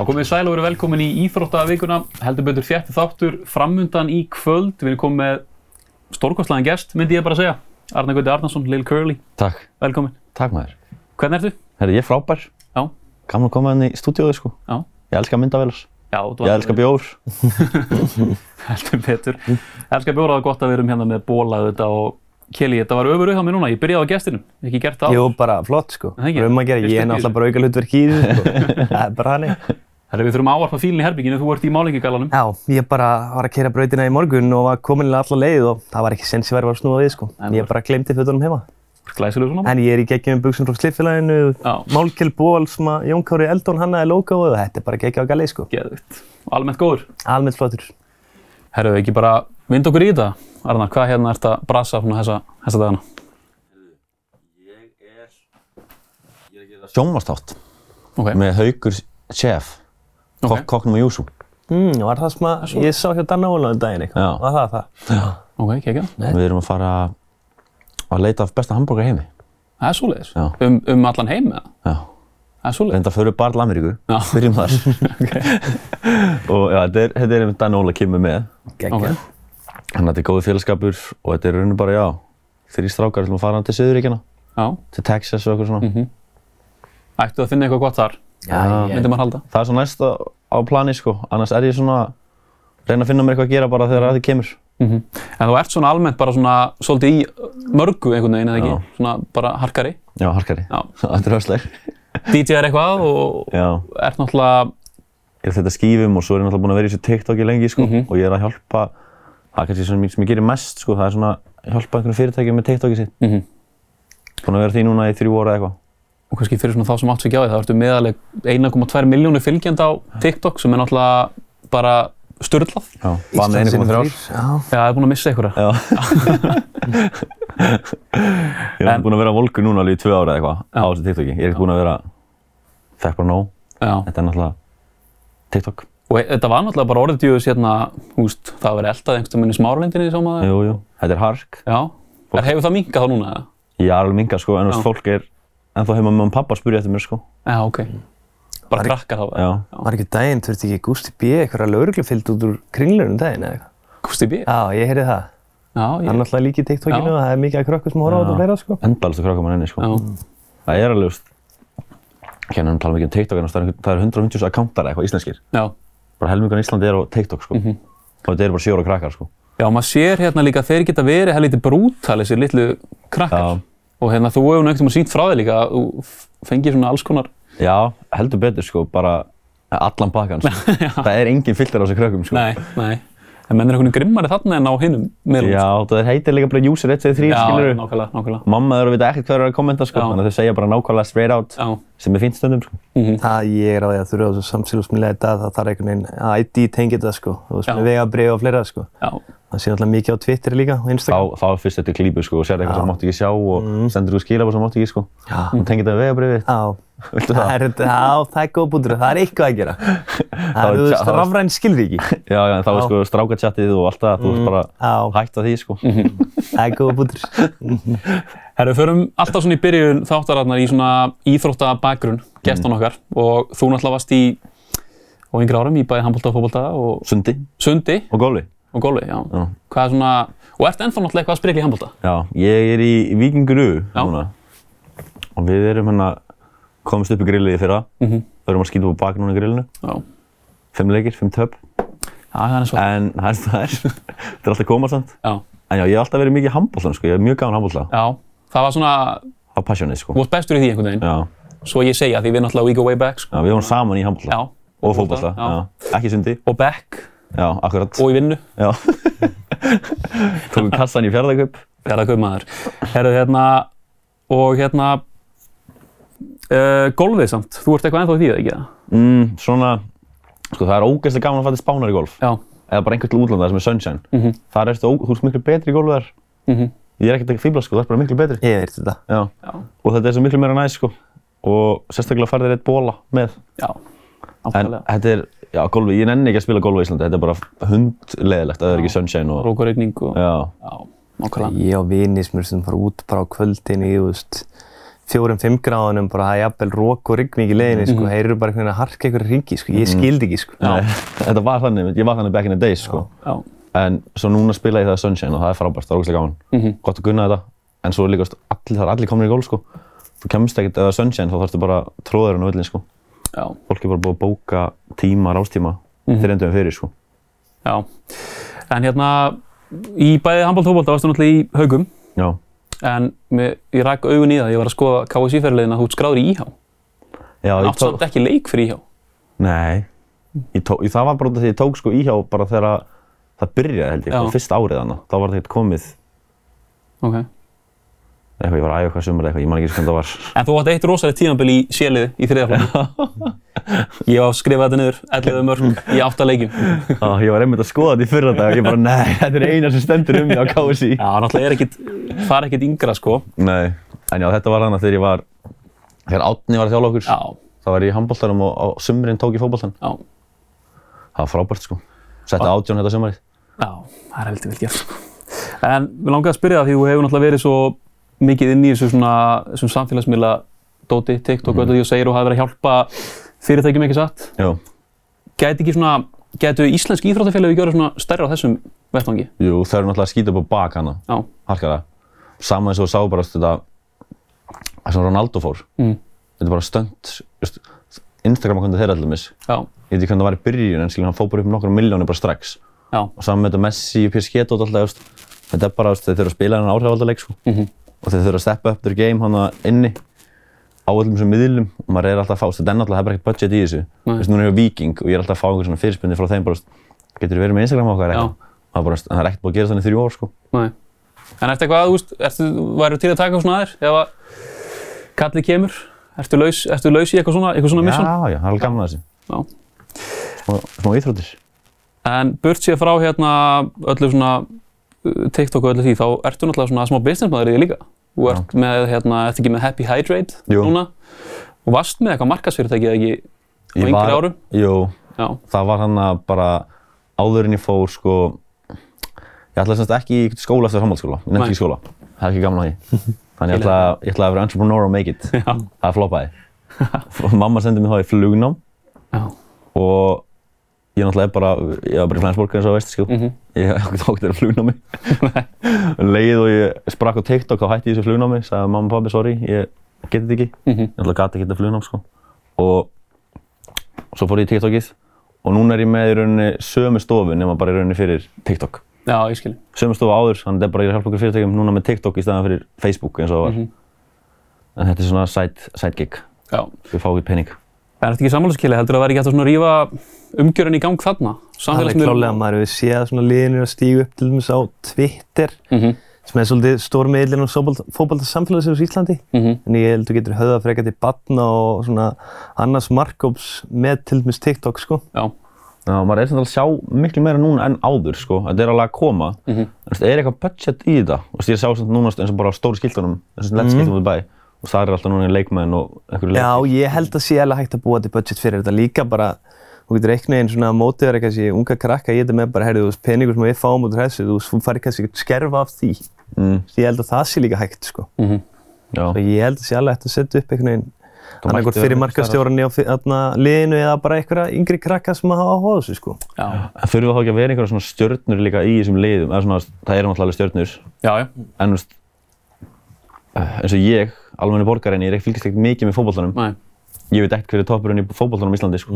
Já, komið sæl og verið velkomin í Íþróttavíkuna. Heldur betur þjætti þáttur framundan í kvöld. Við erum komið með stórkostlæðin gest, myndi ég bara segja. Arne Gauti Arnarsson, Lil Curly. Takk, Velkomin. takk maður. Hvernig ertu? Herri, ég er frábær. Já. Gaman að koma inn í stúdíóðu sko. Já. Ég elska myndavélar. Já, þú Ég elska bjór. Heldur betur. Elskar bjóraða gott að við erum hérna með bóla þetta og Kelly, þetta var öfur hjá mér núna. Ég byrjaði á gestinum. Ekki gert það. Jú, bara flott sko. Það? Bara um að gera, ég er náttúrulega bara auka hlutverk í þessu sko. Það er bara hannig. Herra, við þurfum að áarpa fílinn í herbygginu. Þú ert í málingigalanum. Já, ég bara var að kera brautina í morgun og var komin alla leið og það var ekki sens ég væri að snúa við sko. En Ég bara glemdi fötunum heima. Glæsileg svona. En ég er í geggjum buksum frá Sliffélaginu, Já. Málkjell Ból sem að Jón Kári Eldón hannaði logoið og þetta er bara geggja á galið sko. Geðvitt. Almennt góður. Almennt flottur. Herru, ekki bara vind okkur í þetta. Arnar, hvað hérna ert að brasa þessa, þessa dagana? Sjónvastátt Ok. með Haugur Chef. Ok. Kokk, kokknum og Júsú. Mm, var það sem að, ég sá hjá Danna Óla um daginn eitthvað. Já. Var það það? Ok, kekja. Við erum að fara að leita af besta hambúrgar heimi. Það er svoleiðis. Já. Um, um allan heim eða? Já. Það er svoleiðis. Reynda fyrir bara til Ameríku. Já. Byrjum þar. og já, þetta er, þetta er einmitt Dan Óla kemur með. Ok. Þannig að þetta er góði félagskapur og þetta er rauninu bara, já, þrjí strákar sem að fara til Suðuríkjana, Já. til Texas og eitthvað svona. Mm Ættu að finna eitthvað gott þar, Já, myndi maður halda. Það er svo næst á, plani, sko. Annars er ég svona að reyna að finna mér eitthvað að gera bara þegar að þið kemur. Mm En þú ert svona almennt bara svona svolítið í mörgu einhvern veginn eða ekki? Já. Svona bara harkari. Já, harkari. Já. Þetta er höfsleg. DJ er eitthvað og Já. ert náttúrulega, Ég er þetta skífum og svo er ég náttúrulega búinn að vera í þessu TikToki lengi, sko. Mhm. Og ég er að hjálpa, það er kannski sem, ég- sem ég gerir mest, sko. Það er svona að hjálpa einhvern fyrirtæki með TikToki sitt. mm Búinn að vera því núna í þrjú óra eitthvað. Og kannski fyrir svona þá sem átt sig ekki á því, þá ertu meðaleg 1,2 miljónir fylgjandi á TikTok sem er náttúrulega bara störlað. Já. Bara með 1,3. Já. Já, það er búin að missa einhverja. Já. ég er En- búinn að vera volkur núna alveg í tvö ára eitthvað á Já. þessu TikToki. Ég er ekki búinn að vera, fekk bara nóg. Já. Þetta er náttúrulega TikTok. Og e- þetta var náttúrulega bara orðið djúðis hérna, húst, það var verið eldað einhvern veginn í smáralindinni, sá maður. Jú, jú. Þetta er hark. Já. Er, hefur það minkað þá núna, eða? Er alveg minga sko, en þú veist, Já. fólk er ennþá heima með mamma og pappa að spyrja eftir mér sko. Já, ok. Bara Var- krakkar þá, Já. Var ekki daginn, þurfti ekki Gústi B. eitthvað lauruglufylgd út úr kringlunum daginn eða eitthvað? Gústi B. Já, ég heyrði það. Já, Það er ég, náttúrulega líka í TikTokinu og það er mikið að krökkur sem horfa á þetta og fleira sko. Endalist að krakka mann henni sko. já, Það er alveg, þú veist, hérna hann tala mikið um TikTok, en það er- eru 150 akkántar eitthvað íslenskir. já. Bara helmingun í Íslandi er á TikTok sko. Og þetta eru bara sjóra krakkar sko. Já, maður sér hérna líka að þeir geta verið helviti brútal, þessir litlu krakkar. Já. Og hérna, þú hefur nú einhvern veginn sínt frá þig líka að þú fengir svona alls konar. Já, heldur betur sko, bara allan bakkan sko. það er engin filter á þessu krökkum sko. Nei, nei. En menn er einhvern veginn grimmari þarna en á hinnum miðlum. Já, það heitir líka bara user 1, 2, 3, já, skilur nákvæmlega, nákvæmlega. Mamma eru að vita ekkert hvað þeir eru að kommenta sko, Já. þannig að þau segja bara nákvæmlega straight out, Já. sem er fínt stundum sko. Mm Það ég er á því að þurfa á þessu samsýlusmiðlega þetta það þarf einhvern veginn að ID tengja þetta sko. Þú veist Já. með vegabrið og fleira sko. Já, Það sé alltaf mikið á Twitter líka og Þá, Instagram. þá er fyrst þetta klípu sko, og sér eitthvað sem mátt ekki sjá og Mm. sendur þú skilabóð sem mátt ekki sko. Já. og tengir þetta við vegabriðið. Já. Viltu Það það? er, já, það er góð bútur. Það er eitthvað að gera. Það var er, þú rafræn skilríki. Já, já, en þá er sko strákatjattið og allt það, þú ert bara Já, hægt að því sko. það er góð bútur. Herru, förum alltaf svona í byrjun þáttararnar í svona íþrótta bakgrunn, gestan okkar. Og þú náttúrulega varst í, á yngri árum, í bæði handbólta og fótbólta og Sundi sundi og góli. Og góli, já. Já. Hvað er svona, og ert ennþá náttúrulega eitthvað að sprikla í handbólta? Já, ég er í, Víkingur U núna og við erum hérna komist upp í grillið í fyrra. Mm -hmm. Við erum að skýta upp á bak núna í grillinu. Já, Fimm leikir, fimm töp. já það er svo. En það er það er. Þetta er alltaf koma samt. Já, En já, ég hef alltaf verið mikið í handbóltan sko. Ég er mjög gaman handbólta. já, það var svona, Það er passionið sko. þú varst bestur í því einhvern veginn. Já. Svo ég segja, því við náttúrulega we go way back, sko. já, við vorum saman í handbólta. Já. Og fótbólta. Já. Já. Ekki sundi. Og back, Já, akkurat. og í vinnu. Já. Tókum kassan í fjárðarkaup. Fjarða kaupmaður. Herru, hérna, og hérna, uh, golfið samt. Þú ert eitthvað ennþá í því, eða ekki það? Mm, svona, sko það er ógeðslega gaman að fara til Spánar í golf. Já. Eða bara einhvern til útlanda sem er sunshine. Mhm. Þar ertu, ó- þú ert miklu betri í golfu þar. Mhm. Ég er ekkert ekki fíbla sko, það er bara miklu betri. Ég veit þetta. Já. Já. Og þetta er svo miklu meira næst sko. Og sérstaklega færði þér eitt bóla með. Já. En Nákvæmlega. þetta er, já, golfi, ég nenni ekki að spila golfi í Íslandi. Þetta er bara hundleðilegt að það er ekki sunshine og... Rókurregning og... Já. Já, nákvæmlega. Ég á vini sem er sem fara út bara á kvöldin í, þú veist, fjórum, fimm gráðunum, bara það er jafnvel rók og rigning í leiðinni, sko, Mhm. heyrðu bara einhvern veginn að harka einhverju ringi, sko, ég skildi ekki, sko. Nei, þetta var þannig, ég var þannig back in the days sko. Já. En svo núna spila ég það Sunshine og það er frábært, það er ógeðslega gaman. Þetta. Já. Fólk er bara búið að bóka tíma, rástíma, mm. -hmm. þreymdum fyrir sko. Já. En hérna, í bæði handbólt-fótbólta varstu náttúrulega í haugum, Já. en með, ég rak augun í það, ég var að skoða KSI-ferðilegin að þú skráður í IH. Já, ég Átt samt ekki leik fyrir IH. Nei, ég tók, ég, það var bara af því ég tók sko íhjá bara þegar það byrjaði held ég, fyrst árið þannig. Þá var það ekkert komið, Ok. Eitthvað, ég var að æfa eitthvað sumar eitthvað, ég man ekki sem það var. En þú átt eitt rosalega tímanbili í séliði í þriðaflokki. ég var að skrifa þetta niður, 11 mörg í 8 leikjum. Já, ég var einmitt að skoða þetta í fyrra dag og ég bara, nei, þetta er eina sem stendur um mig á KSI. Já, náttúrulega er ekkit, fara ekkit yngra sko. Nei, en já, þetta var þannig þegar ég var, þegar Átni var að þjála okkur, þá var ég í handbóltanum og á sumrin tók ég fótbóltan. já, Það var frábært sko. Setti átjón þetta sumarið. já, það er heldur vel gert sko. En við langaði að spyrja það því þú hefur náttúrulega verið svo mikið inn í þessu svona, samfélagsmiðla dóti, TikTok og öllu því og segir og hafa verið að hjálpa fyrirtækjum ekki satt. Já. Gæti ekki svona, gætu íslensk íþróttafélagi gjöra svona stærra á þessum vettvangi? Jú, það eru náttúrulega að skýta upp á bak hana, Já, harkaða. Sama eins og sá bara þetta, það sem Ronaldo fór. mm. Þetta er bara stönd, just, Instagram-akkontið þeirra allir mis. já, Ég veit ekki hvernig það var í byrjun, en skilur hann fór bara upp nokkra miljónir bara strax. já, Og saman með þetta Messi, PSG og alltaf, þetta er bara, þeir þurfa að spila hennar áhrifaldaleik, sko. mhm, Og þeir þurfa að steppa up their game hana inni á öllum þessum miðlum og maður er alltaf að fá, þetta er náttúrulega, það er bara ekkert budget í þessu. Þú veist, núna er ég á Viking og ég er alltaf að fá einhver svona fyrirspunni frá þeim bara, getur þú verið með Instagram okkar Já. eitthvað? Það er bara, það er ekkert búið að gera þannig þrjú ár, sko. nei. En ertu eitthvað, þú veist, ertu, væru til að taka svona aðeir ef að kallið kemur? Ertu laus, ertu laus í eitthvað svona, eitthvað svona mission? Já, já, það er alveg gaman að þessu. Já. Smá, smá íþróttir. En burt sér frá hérna öllu svona TikTok og öllu því, þá ertu náttúrulega svona smá businessmaður í því líka. Þú ert með, hérna, ertu ekki með Happy Hydrate Jú. núna? Og varst með eitthvað markasfyrirtæki eða ekki á yngri árum? Jú, Já, það var hann að bara áður en ég fór sko ég ætlaði semst ekki í skóla eftir framhaldsskóla, ég nefndi ekki skóla. Það er ekki gaman að því. Þannig ég ætlaði, ég ætlaði að vera entrepreneur and make it. Já, það floppaði mamma sendi mig þá í flugnám. Já. og ég náttúrulega er bara ég var bara í Flensborg eins og veist sko Mhm. ég hef tókt þér flugnámi leið og ég sprakk á TikTok þá hætti þessu flugnámi sagði mamma og pabbi sorry, ég geti þetta ekki Mhm. ég náttúrulega gati ekki þetta flugnám sko og svo fór ég í TikTokið og núna er ég með í rauninni sömu stofu nema bara í rauninni fyrir TikTok Já, ég skilji. sömu stofu áður, þannig að þetta er bara ég að hjálpa okkur fyrirtækjum núna með TikTok í staðan fyrir Facebook eins og það var Mhm. en þetta er svona side, side gig Já. við fáum ekki pening En ertu ekki sammálaskili, heldur að það væri ekki hægt að svona rífa umgjörun í gang þarna? Það er klálega að maður hefur séð svona liðinir að stígu upp til dæmis á Twitter Mhm, sem er svolítið stór meðlinn á fókbalta samfélagsins í Íslandi. mhm, En ég held að þú getur höfða frekar til batna og svona annars markkóps með til dæmis TikTok sko. já, Já, maður er samt að sjá miklu meira núna en áður sko, þetta er alveg að koma. Mhm, en þú veist, er eitthvað budget í þetta? Og ég sjá samt núna eins og bara á stóru skiltunum þessum í og það er alltaf núna leikmenn og einhverju Já, leikmenn ég held að sé alveg hægt að búa til budget fyrir þetta líka bara þú getur einhvern veginn svona mótiðar eitthvað þessi unga krakka í þetta með bara, heyrðu, þú veist, peningur sem við fáum út úr þessu, þú farir kannski ekkert skerfa af því. mm, Svo ég held að það sé líka hægt, sko. mhm. Já, Og ég held að sé alveg hægt að setja upp einhvern veginn annarkort mætti fyrir vera markastjóran í liðinu eða bara einhverja yngri krakka sem hafa áhuga á þessu, sko. Já, en þurfa þá ekki að vera einhverja svona stjörnur líka í þessum liðum eða svona, það eru náttúrulega alveg stjörnur já, já, en þú veist eh, eins og ég, almenni borgarinn, ég er ekki fylgist ekkert mikið með fótboltanum nei, ég veit ekkert hver er toppurinn í fótboltanum í Íslandi sko.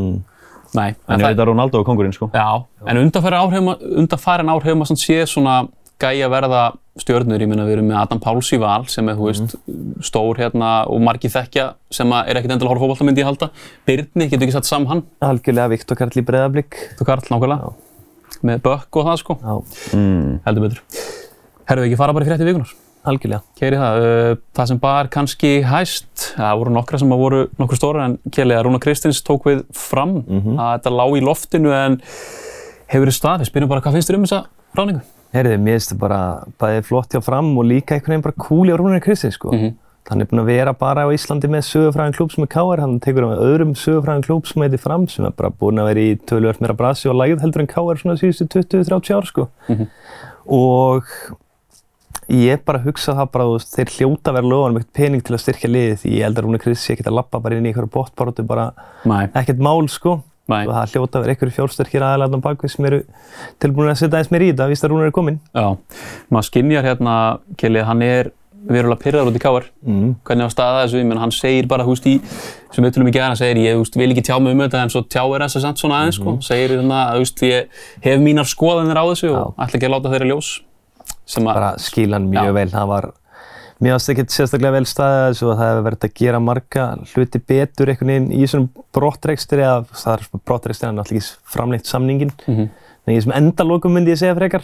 nei. en ég það- veit að Ronaldo er kongurinn sko. Já, en undanfærin ár hefur maður svona séð svona gæja verða stjörnur, ég minna við erum með Adam Páls í val sem er, þú veist, stór hérna og margir þekkja sem að er ekkert endilega að horfa fótbolta myndi ég halda. Birni, getur ekki satt saman hann, Algjörlega Viktor Karl í breðablík. þú Karl nákvæmlega, með bökk og það sko, Já, mm. heldur betur. Herru við ekki fara bara í frétti vikunar? Algjörlega. Keiri það, uh, það sem bar kannski hæst, það voru nokkra sem að voru nokkur stóra en Kjeli að Rúna Kristins tók við fram að þetta lá í loftinu en hefur verið staðið, spyrjum bara hvað finnst þér um þessa ráningu? Herðið, mér finnst það bara bæðið flott hjá fram og líka einhvern veginn bara cool hjá Rúnar Kristins, sko. Mhm. Hann er búinn að vera bara á Íslandi með sögufræðan klúb sem er KR, hann tekur á með öðrum sögufræðan klúb sem heitir Fram sem er bara búinn að vera í tölvöld meira brasi og lægð heldur en KR svona síðustu 20-30 ár, sko. Mhm. Og Ég bara hugsa það bara, þú veist, þeir hljóta vera lofanum eitthvað pening til að styrkja liðið því ég held að Rúna Krists sé ekkert að lappa bara inn í einhverju bóttbaróttu bara Nei. ekkert mál sko. Nei. Það hljóta vera einhverju fjárstyrkir aðalega á bakvið sem eru tilbúin að setja aðeins meir í þetta, víst að Rúnar er kominn. Já, maður skinnjar hérna, Kelly, hann er verulega pyrraður út í káar. Mm. Hvernig á staða þessu, ég menn hann segir bara, húst, í, sem við tulum ekki að hann segir, ég húst, vil ekki tjá mig um þetta en svo tjáir þess að samt svona aðeins, sko. Segir hérna, húst, ég hef mínar skoðanir á þessu og ætla ekki að láta þeirra ljós. Að, Bara skil hann mjög Já. vel, það var, mér varst ekkert sérstaklega vel staðið að þessu og það hefur verið að gera marga hluti betur einhvern veginn í þessum brottrekstri eða það er brottrekstri en náttúrulega ekki framleitt samningin. Mhm. En í þessum endalokum myndi ég segja frekar.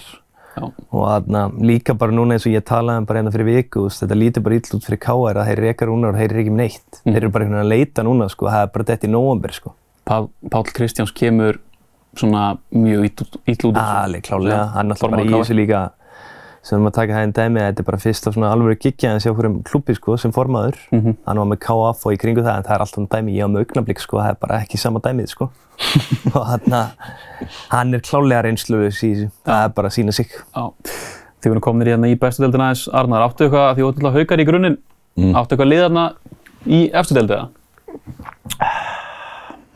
já, Og þarna líka bara núna eins og ég talaði um bara hérna fyrir viku, veist, þetta lítur bara ill út fyrir KR að þeir reka rúnar og þeir ekki með neitt. Mhm. Þeir eru bara einhvern veginn að leita núna, sko, það er bara dett í nóvambur, sko. Pál, Pál Kristjáns kemur svona mjög ill út úr þessu. Alveg klálega, hann er alltaf bara í þessu líka, sem við maður taka það einn dæmi, að þetta er bara fyrst af svona alvöru gigja en sé okkur um klubbi, sko, sem formaður. Mhm. Hann var með KF og í kringu það, en það er alltaf um dæmi, ég á með augnablík, sko, það er bara ekki sama dæmið, sko. og hann, hann er klálega reynsluðus í þessu, það er bara að sína sig. Já. Þið voru kominir hérna í bestu deildina aðeins, Arnar, áttu eitthvað, því þú ætla haukar í grunninn, Mm. áttu eitthvað liðarna í efstu deildiða?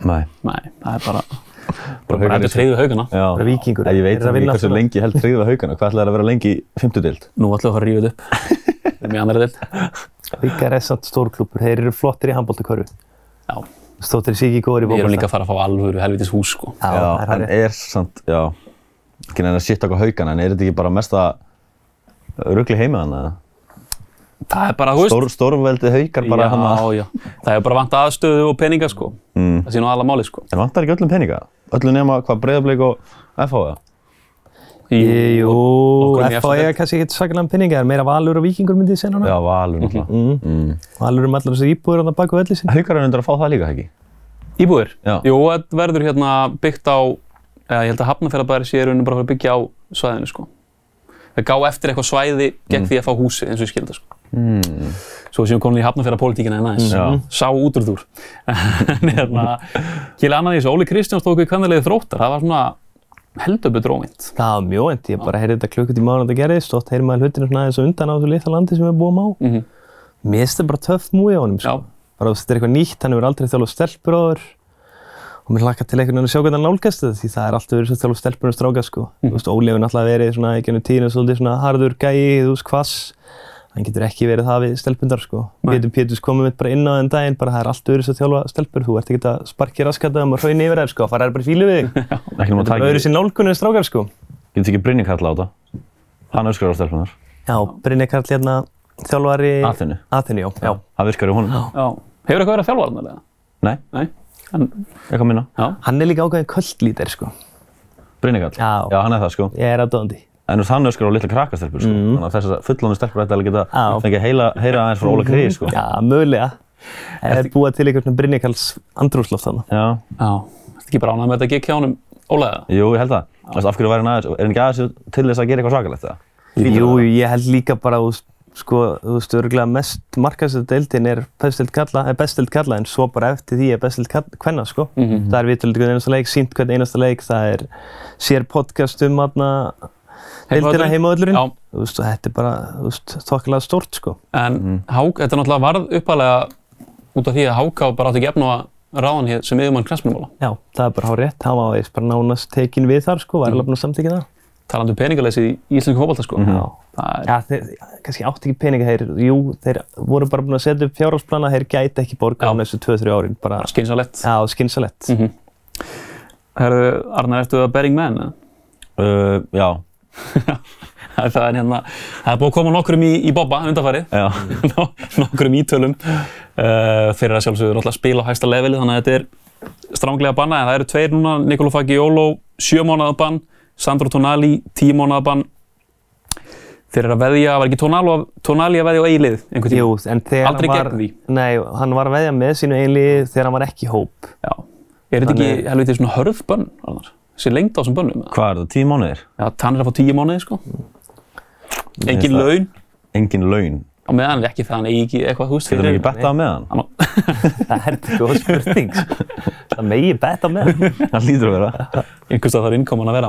Nei. Nei, það er bara, Bara sem- treyðu haugana. Já. Bara Víkingur. Ég veit að ekki hversu lengi held tryggðu haugana. Hvað ætlaði að vera lengi í fimmtudeild? Nú ætlum við að fara að þetta upp. Við erum í annari deild. Vikar er samt stórklúpur, þeir eru flottir í handbóltakörfu. Já, Stóttir sig ekki góður í við erum líka að fara að fá alvöru helvitis hús, sko. Já, það er en er samt, já, ekki neina að sitt okkur haugana, en er þetta ekki bara mesta rugli heima þannig? Það er bara, þú veist. Stór, stórveldi haukar bara já, hana. já. Það er bara vant aðstöðu og peninga, sko. Mm. Það sé nú aðla máli, sko. En vantar ekki öllum peninga? Öllu nema hvað breyðarbleik og FH eða? Í- Jú, í F.A. deild. er kannski ekkert sakalega peninga, það er meira valur og vikingur myndi ég segja núna. Já, Valur náttúrulega. Mm. Mm. Valur um allar þessar íbúður á það baku velli sinni. Haukar er undir að fá það líka, ekki? Íbúðir? Já. Jú, þetta verður hérna byggt á, eða ég held að Hafnarfjörðabæri sé í rauninni bara að byggja á svæðinu, sko. Það gá eftir eitthvað svæði gegn því að fá húsið, eins og ég skildi, sko. Mm. Svo séum komin í Hafnarfjörðapólitíkina en aðeins. Já. Sá út úr þúr. En hérna, annað í þessu, Óli Kristjáns tók í kvennalegi þróttar, það var svona heldur betur ómynd. Það var mjög end, ég bara heyrði þetta klukkutíma ára en þetta gerðist, og heyri maður hlutinu svona aðeins og undan á þessu litla landi sem við búum á. Mm Mér finnst þetta bara töff múi á honum, sko. Bara þetta er eitthvað nýtt, hann hefur aldrei þjálfað stelpur. Og mér hlakka til einhvern veginn að sjá hvernig hann nálgast þetta, því það er alltaf verið svo þjálfað stelpur og stráka, sko. Þú veist, Óli hefur náttúrulega verið svona, ekki ennum tíðinu, svolítið svona harður gæi, þú veist, hvass. Hann getur ekki verið það við stelpundar, sko. Pétur Péturs komið mitt bara inn á þenn daginn, bara það er alltaf verið svo þjálfa stelpur, þú ert ekki að sparki raskataðum og hrauni yfir þær, sko, fara þær bara í fílu við þig. Þetta er að öðru taka, sér nálgun en strákar, sko. getur ekki Brynni kalla á þetta? Hann öskar á stelpunar. Já, Brynni Karl hérna, þjálfari... Aþenu. Aþenu, já. já. Það virkar í honum. Já. Hefur eitthvað verið að þjálfa þarna, eða? Nei, Nei. En, eitthvað minna. já. Hann er líka ákveðin kvöldlítar, sko. Brynni kall. Já. Já, hann er það sko. Ég er aðdóðandi. En hann öskar á litla krakkastelpur sko. Mm. Þannig að þessar fullónu stelpur ætti alveg geta Já. fengið að heila, heyra aðeins frá Óla Krið sko. Já, mögulega. Það er búið til einhvern Brynni Karls andrúsloft þannig. Já. Já. Þetta ekki bara ánægð með þetta gikk hjá honum Ólaða? Jú, ég held það. Þú veist, af hverju væri hann aðeins, er hann ekki aðeins til þess að gera eitthvað svakalegt eða? Jú, ég held líka bara, þú veist, sko, þú veist, örgulega mest markastöld deildin er bestild kalla, er bestild kalla, en svo bara eftir því er bestild kvenna, sko. Mhm. Það er hvern einasta leik, sínt hvern einasta leik, það er sér podcast um aðna veist, og þetta er bara, þokkilega stórt, sko. En Mhm. Hák, þetta er náttúrulega varð uppalega út af því að Háká bara átti ekki efn á að ráða hann hér sem yfirmann knæsmjölumála. Já, það er bara hár rétt, hann var bara nánast tekin við þar, sko, var alveg búinn að samþykja það. Talandi um peningaleysi í íslensku fótbolta, sko. Já. Það er, Já, þeir kannski átti ekki peninga þeir, jú, þeir voru bara búin að setja upp fjárhalsplana, þeir gæti ekki borga á þessu 2-3 árin, bara, skynsalett. já, skynsalett. Mm -hmm. Herðu, Arnar, ertu að Bering Man? eða? Uh, já. það er hérna, það er búið að koma nokkrum í, í bobba undanfarið. Já. nokkrum ítölum uh, fyrir að sjálfsögur alltaf spila á hæsta leveli þannig að þetta er stránglega banna en það eru tveir núna, Nicolò Fagiolo sjö mánuða bann, Sandro Tonali tíu mánuða bann þeir eru að veðja, var ekki Tonali, Tonali að veðja á eigið lið einhvern tíma? Jú, en þegar Aldrei hann var, gegn því. nei, hann var að veðja með sínu einlið þegar hann var ekki í hóp. Já. Er þetta ekki helviti svona hörð bönn, Arnar? Þessi lengd á þessum bönnum? eða? Hvað er það, tíu mánuðir? Já, hann er að fá tíu mánuði, sko. Engin finnst það- laun Engin laun. á meðan er ekki það, hann eigi ekki eitthvað, þú veist, Getur hann ekki bettað með hann? Hann á- Það er þetta góð spurning, sko. Það megi betta með hann. Það lítur að vera. einhvers stað þarf innkoman að vera.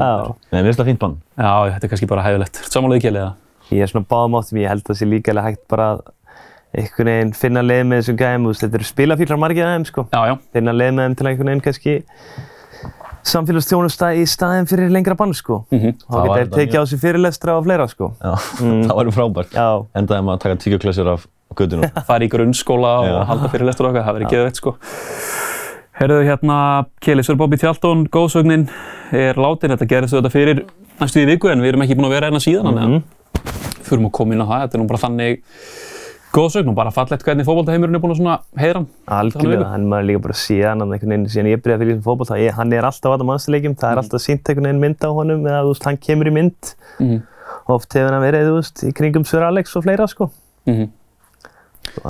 Nei, mér finnst það fínt bann. Já, þetta er kannski bara hæfilegt. Samanlega ekki eða? ég er svona báðum áttum, ég held að það sé líka alveg hægt bara að einhvern veginn finna leið með þessum gæðum, þetta eru spilafílar margir af þeim, sko. Já, já. Finna leið með þeim til einhvern veginn kannski samfélagsþjónusta í staðin fyrir lengra bann, sko. Mhm. Þá Það var geta þeir þetta tekið á sig fyrirlestra og fleira, sko. Já, það væri frábært. Já. Endaði maður að taka tíkjuklössur af gödunum. fara í grunnskóla og Já. halda fyrir lestur okkar, það verið geðveitt sko. Herðu hérna, Keli Sör Bobby Tjaldón, góðsögnin er látin, þetta gerist þetta fyrir næstu í viku en við erum ekki búin að vera hérna síðan, Mhm. að fyrir að koma inn á það, þetta er nú bara þannig góðsögn og bara fallegt hvernig fótboltaheimurinn er búin að svona heiðra hann. Algjörlega, hann maður líka bara síðan hann einhvern veginn, síðan ég byrjaði að fylgja þessum fótbolta, ég, hann er alltaf þetta mannstilegjum, það er alltaf sínt einhvern veginn mynd á honum eða þú veist, hann kemur í mynd. Mhm. Oft hefur hann verið, þú veist, í kringum Sör Alex og fleira, sko. Mhm.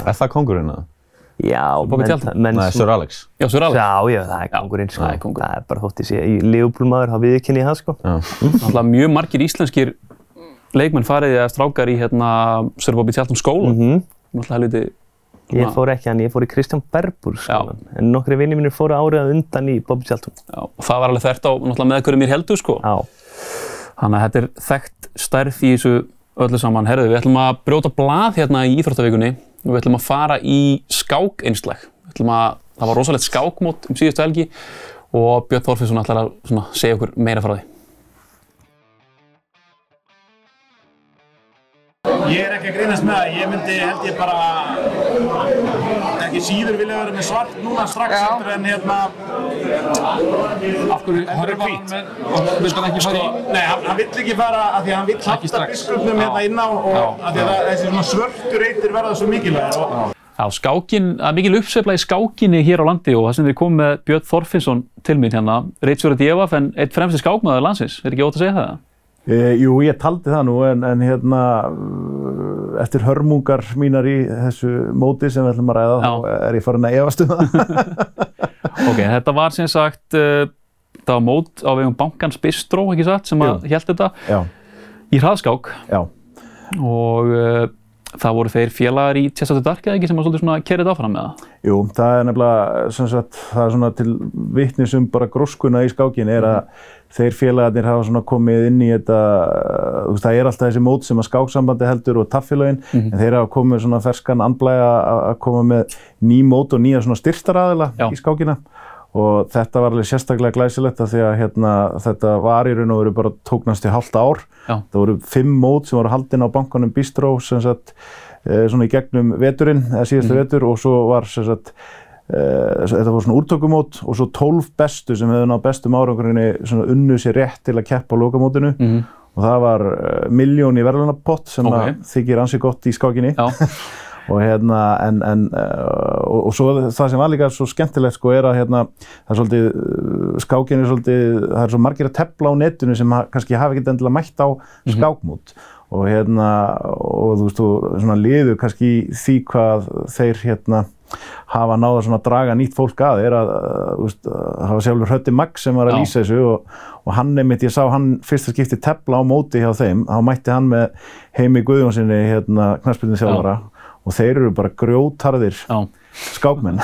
Er það kongurinn eða? Já, menn, Nei, Sir Alex. Já, Sör Alex, Já, já, það er kongurinn, sko. það er kóngurinn. Það er bara þótt í ég það, sko. Já. náttúrulega mjög margir íslenskir leikmenn farið eða strákar í hérna Sör Bobby Tjaldón skóla, Mhm. Náttúrulega helviti Ég fór ekki hann, ég fór í Kristján Berbúr, sko. En nokkri vinni mínir fóru árið undan í Bobby Charlton. Já, og það var alveg þvert á náttúrulega með hverju mér heldur sko. Já. Þannig að þetta er þekkt stærð í þessu öllu saman. Herðu, við ætlum að brjóta blað hérna í Íþróttavíkunni og við ætlum að fara í skák einslag. Við ætlum að, það var rosalegt skákmót um síðustu helgi og Björn Þorfinsson ætlar að svona, segja okkur meira frá því. Ég er ekki að grínast með það, ég myndi held ég bara ekki síður vilja vera með svart núna strax Já. eftir en hérna Af hverju hann hvít. með, og vill hann ekki fara í? Nei, hann, hann vill ekki fara að því að hann vill halda strax. biskupnum hérna inn á og að því að það- þessi svona svörtu reytir verða svo mikilvægir og Já, skákin, það er mikil uppsveifla í skákinni hér á landi og það sem við komum með Björn Þorfinsson til mín hérna, reitsverið Djefaf en eitt fremsti skákmaður landsins, er ekki ótt að segja það? E, jú, ég taldi það nú en, en hérna uh, eftir hörmungar mínar í þessu móti sem við ætlum að ræða Já. þá er ég farin að efast um það. Ok, þetta var sem sagt, uh, það var mót á vegum bankans Bistró, ekki satt, sem að hélt þetta já, í hraðskák já, og uh, það voru þeir félagar í Chess After Dark eða ekki sem að svolítið svona kerið áfram með það. Jú, það er nefnilega sem sagt, það er svona til vitnis um bara gróskuna í skákin er að þeir félagarnir hafa svona komið inn í þetta, þú veist, það er alltaf þessi mót sem að skáksambandi heldur og taffélagin, en þeir hafa komið svona ferskan andblæga að að koma með ný mót og nýja svona styrstaraðila Já. í skákina og þetta var alveg sérstaklega glæsilegt af því að hérna, þetta var í raun og veru bara tóknast í halvt ár. Já. Það voru fimm mót sem voru haldin á bankanum Bistró sem sagt, svona í gegnum veturinn, eða síðasta vetur og svo var sagt, eh, þetta voru svona úrtökumót og svo tólf bestu sem hefðu náð bestum árangurinn svona unnu sér rétt til að keppa á lokamótinu. Mhm. og það var uh, miljón í verðlunapott sem Ok. að þykir ansi gott í skákinni. Og hérna en, en og, og svo það sem var líka svo skemmtilegt sko er að hérna það er svolítið uh, skákin er svolítið það er svo margir að tepla á netinu sem kannski hafa ekkert endilega mætt á skákmót og hérna og þú veist þú svona liður kannski í því hvað þeir hérna hafa náða svona að draga nýtt fólk að er að, þú veist, hafa sjálfur Hötti Max sem var að Já. lýsa þessu og, og hann einmitt, ég sá hann fyrsta skipti tepla á móti hjá þeim, þá mætti hann með Heimi Guðjónssoni hérna knaspilin þjálfara og þeir eru bara grjótarðir já. skákmenn.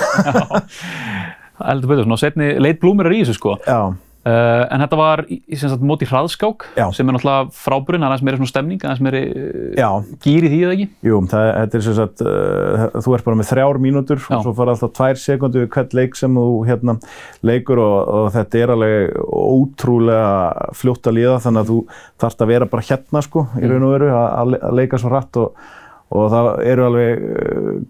Eldur betur, svona setni leit blúmur er í þessu sko. Já, Uh, en þetta var í, í sagt móti hraðskák Já. sem er náttúrulega fráburinn, aðeins meiri svona stemning, aðeins meiri uh, já, gýr í því eða ekki? jú, það, þetta er sem sagt, uh, þú ert bara með þrjár mínútur Já. og svo fara alltaf tvær sekundu við hvert leik sem þú hérna leikur og, og þetta er alveg ótrúlega fljótt að líða þannig að þú þarfst að vera bara hérna sko, í raun og veru, að, að leika svo hratt og og það eru alveg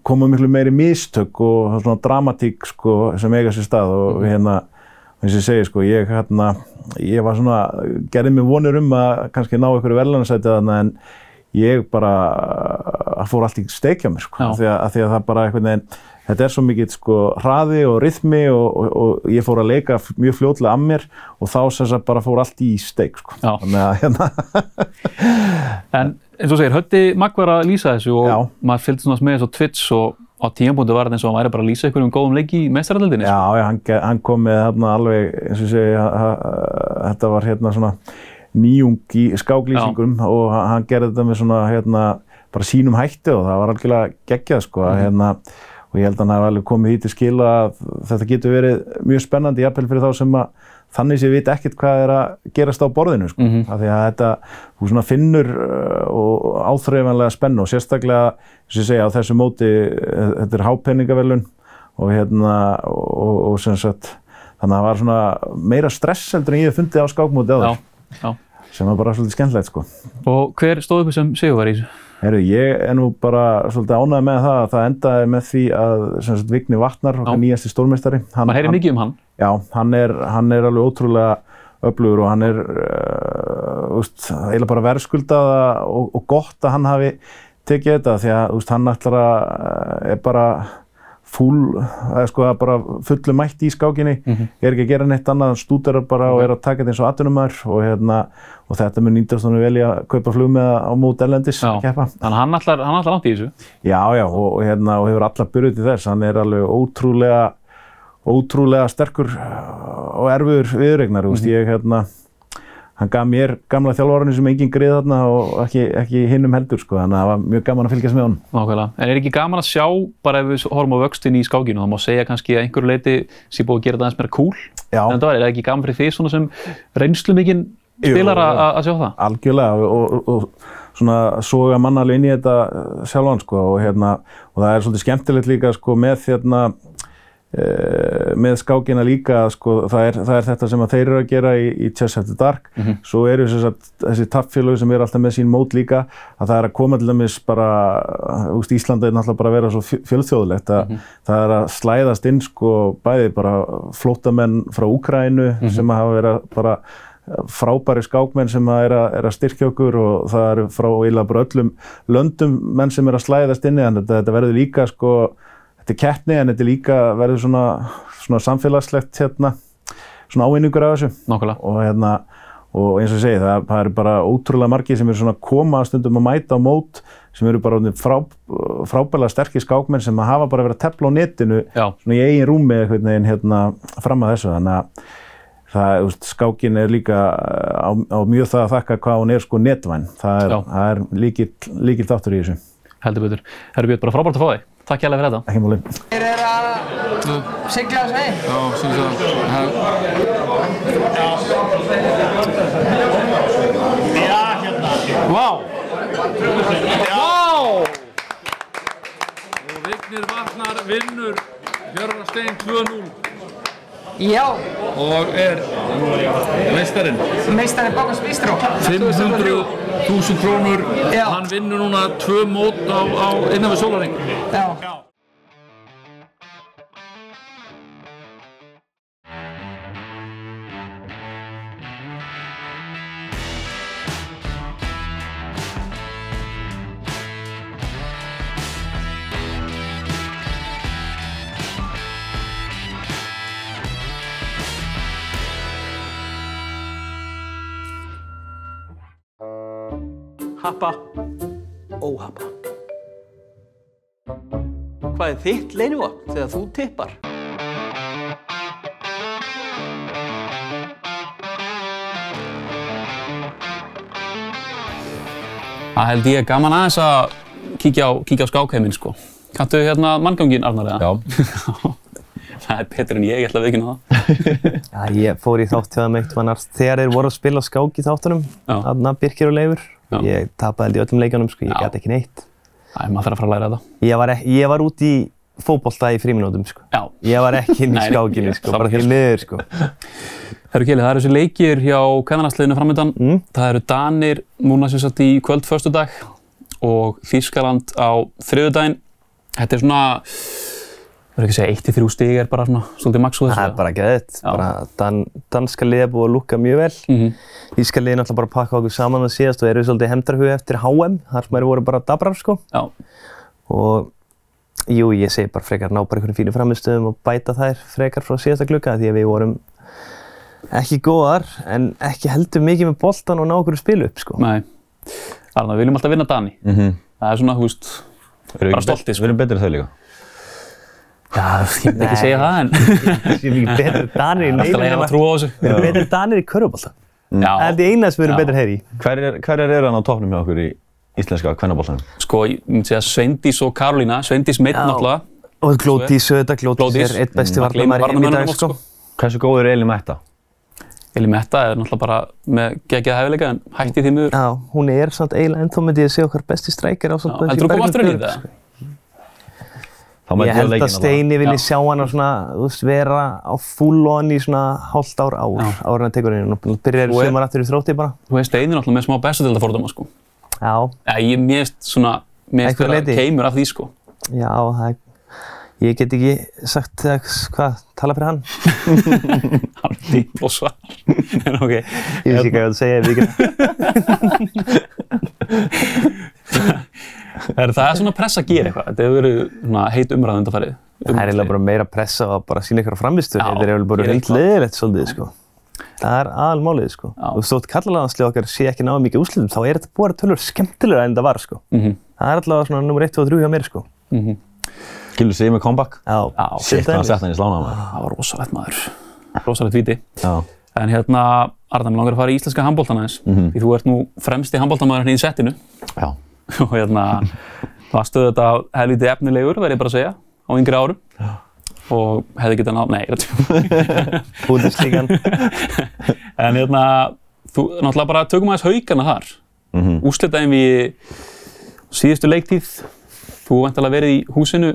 koma miklu meiri mistök og svona dramatík sko, sem eiga sér stað og hérna eins og ég segi sko, ég hérna ég var svona, gerði mér vonir um að kannski ná einhverju verðlunarsæti þarna en ég bara það fór allt í steikja mér sko, af því að, því að það bara einhvern veginn þetta er svo mikið sko hraði og rytmi og, og, og ég fór að leika mjög fljótlega að mér og þá sem sagt bara fór allt í steik sko. Já. þannig að hérna En eins og segir, Hötti Magg var að lýsa þessu og Já. maður fylgdi svona með þessu Twitch og á tímapunktu var þetta eins og hann væri bara að lýsa einhverjum góðum leiki í meistaraldinni. Já, já, hann, hann kom með þarna alveg, eins og ha- þetta var hérna svona nýjung í skáklýsingum og ha- hann gerði þetta með svona hérna bara sínum hætti og það var algjörlega geggjað sko, mm. hérna, og ég held að hann hafi alveg komið því til skila að þetta getur verið mjög spennandi jafnvel fyrir þá sem að þannig sé vita ekkert hvað er að gerast á borðinu sko. Mhm. af því að þetta, þú svona finnur uh, áþreifanlega spennu og sérstaklega, sem ég segja, á þessu móti uh, þetta er hápenningavelun og hérna og, og sem sagt þannig að það var svona meira stress heldur en ég hef fundið á skákmóti áður Já, já. sem var bara svolítið skemmtilegt sko. Og hver stóð upp sem sigur var í þessu? Heru, ég er nú bara svolítið ánægð með það að það endaði með því að sagt, Vigni Vatnar, okkar nýjasti stórmeistari hann, hann, mikið um hann. Já, hann er, hann er alveg ótrúlega öflugur og hann er uh, eiginlega bara verðskuldað og, og gott að hann hafi tekið þetta því að úst, hann ætlar að uh, er bara fúl, eða sko að bara fullu mætt í skákinni, er ekki að gera neitt annað, stúderar bara og er að taka þetta eins og atvinnumar og, hérna, og þetta mun nýndast hann vel í að kaupa flug með á mót ellendis Já. að keppa. Þannig að hann ætlar, hann ætlar langt í þessu. Já, já, og, og, hérna, og hefur alla byrjuð til þess. Hann er alveg ótrúlega, ótrúlega sterkur og erfiður viðregnar. Mm -hmm. Ég, hérna, hann gaf mér gamla þjálfvarunni sem enginn greið þarna og ekki, ekki hinnum heldur, sko. Þannig að það var mjög gaman að fylgjast með honum. Nákvæmlega. En er ekki gaman að sjá, bara ef við horfum á vöxtin í skákinu, þá má segja kannski að einhverju leiti sé búið að gera þetta aðeins meira cool. Já. En það var, er það ekki gaman fyrir því svona sem reynslu mikinn spilar að að sjá það? Algjörlega og, og, og svona soga mann alveg inn í þetta uh, sjálfan sko og hérna og það er svolítið skemmtilegt líka sko með hérna með skákina líka sko það er, það er þetta sem þeir eru að gera í, í Chess After Dark. Svo eru þess að þessi tappfélög sem eru alltaf með sín mót líka að það er að koma til dæmis bara úst, Íslanda er náttúrulega bara að vera svo fjö- fjölþjóðlegt að það er að slæðast inn sko bæði bara flótamenn frá Úkrænu sem að hafa verið bara frábæri skákmenn sem að er, að er að styrkja okkur og það eru frá eiginlega bara öllum löndum menn sem er að slæðast inni en þetta, þetta verður líka sko, þetta er keppni en þetta er líka verður svona, svona samfélagslegt hérna, svona ávinningur af þessu Nákvæmlega. og hérna og eins og ég segi það, það eru bara ótrúlega margir sem eru svona koma stundum að mæta á mót sem eru bara frá, frábælega sterkir skákmenn sem hafa bara verið að tepla á netinu Já. svona í eigin rúmi einhvern veginn hérna fram að þessu þannig að það, veist, skákin er líka á, á mjög það að þakka hvað hún er sko netvæn það er, er líkil, líkil þáttur í þessu Heldur betur. Herru Björn, bara frábært að fá þig. Takk hérlega fyrir þetta. ekki máli Þeir eru að sigla þessu heim. Já, sem það. Já, hérna. Vá! Og Vignir Vatnar vinnur Hjörvarstein 2-0 Já, og er meistarinn. meistari Bókans Bístró. 500.000 krónur. Já. Hann vinnur núna tvö mót á, á innan við sólaring. Já. Happa, óhappa. Hvað er þitt leinivopn þegar þú tippar? Það held ég gaman aðeins að kíkja á, kíkja á skákheiminn sko. Kanntu hérna manngangin, Arnar, eða? Já. það er betur en ég, ég ætla að viðkynna það. Já, ég fór í þátt hjá þeim eitt vannar þegar þeir voru að spila skák í þáttunum, Já. aðna Birkir og Leifur. Já. Ég tapaði held í öllum leikjunum, sko, ég gæti ekki neitt. Æ, maður þarf að fara að læra þetta. Ég var, ég var út í fótbolta í fríminútum, sko. Já. Ég var ekki inn í skákinni, sko, bara því miður, sko. Herru Keli, það eru þessi leikir hjá kvennarnarsliðinu framöndan. Mm. Það eru Danir núna sem sagt í kvöld föstudag og Þýskaland á þriðudaginn. Þetta er svona, verður ekki að segja, 1-3 stig er bara svona svolítið max úr þessu. Það er bara geðið. Já. Bara dan, danska liðið er búið að lúka mjög vel. Mhm. Íska liðið er náttúrulega bara að pakka okkur saman að síðast og eru svolítið hemdarhuga eftir HM, þar sem eru voru bara dabrar, sko. Já, Og jú, ég segi bara frekar ná bara einhverjum fínum framistöðum og bæta þær frekar frá síðasta glugga því að við vorum ekki góðar en ekki heldur mikið með boltan og ná okkur spilu upp sko. nei. Arnar, við viljum alltaf vinna Dani. Mhm. Það er svona, þú veist, Erum Bara stoltir, sko. Við erum betri en þau líka. Já, ég myndi ekki segja það en Við erum ekki betri danir í alltaf neinu leiðin nema- að trúa á þessu. Við erum betri danir í körfubolta. Já, Það er því eina sem við erum betri heyri í. Hverjar hver er hann á toppnum hjá okkur í íslenska kvennaboltanum? sko, ég myndi segja Sveindís og Karolína, Sveindís meitt Já. náttúrulega, Og Glódís auðvitað, Glódís er eitt besti Mm, það varnarmaður heim í dag sko. oft, Hversu góður er Eli Metta? Eli Metta er náttúrulega bara með geggjað hæfileika en hætti því miður. Já, hún er samt eiginlega ennþá myndi ég að segja okkar besti strækir á samt Já, heldur þú koma aftur inn í þetta? Þá mætti Ég held að Steini vilji Já. sjá hana svona, þú veist, vera á full on í svona hálft ár ár, en að tekur henni. Hún byrjar sumar aftur í þrótti bara. Þú veist, Steini er náttúrulega með smá fordóma, sko. Já, Já, ég finnst svona, Einhverju vera keimur af því, sko. já, það ég get ekki sagt hvað, tala fyrir hann. Hann er dýp og svar. en ok. Ég veist ekki hvað ég ætla að segja, ég veit ekki Er það er svona press að gera eitthvað? Þetta hefur verið svona heit umræð undanfarið. Það er eiginlega bara meira pressa og bara sína ykkur á framistu. Þetta er eiginlega bara vilt leðilegt svolítið, sko. Það er aðalmálið, sko. Já. Veist, þótt kallalaganslið okkar sé ekki náða mikið úrslitum, þá er þetta búið að tölur skemmtilega en það var, sko. Mhm. Það er allavega svona nummer 1 og 3 hjá mér, sko. Gildur sig með comeback? Já, Shit, hann sett hann í slána maður. Það var rosalegt maður. Rosalegt viti. Já. En hérna, Arna, mér langar að fara í íslenska handbóltan aðeins. Mhm. Því þú ert nú fremsti handbóltamaður hérna í settinu. Já. Og hérna, varstu þetta helviti efnilegur, verð ég bara að segja, á yngri árum. Og hefði getað náð, nei, þetta Búndeslíkan. En hérna, þú náttúrulega bara tökum aðeins haugana þar. Mm. -hmm. Úslitaðin við síðustu leiktíð. Þú vant alveg verið í húsinu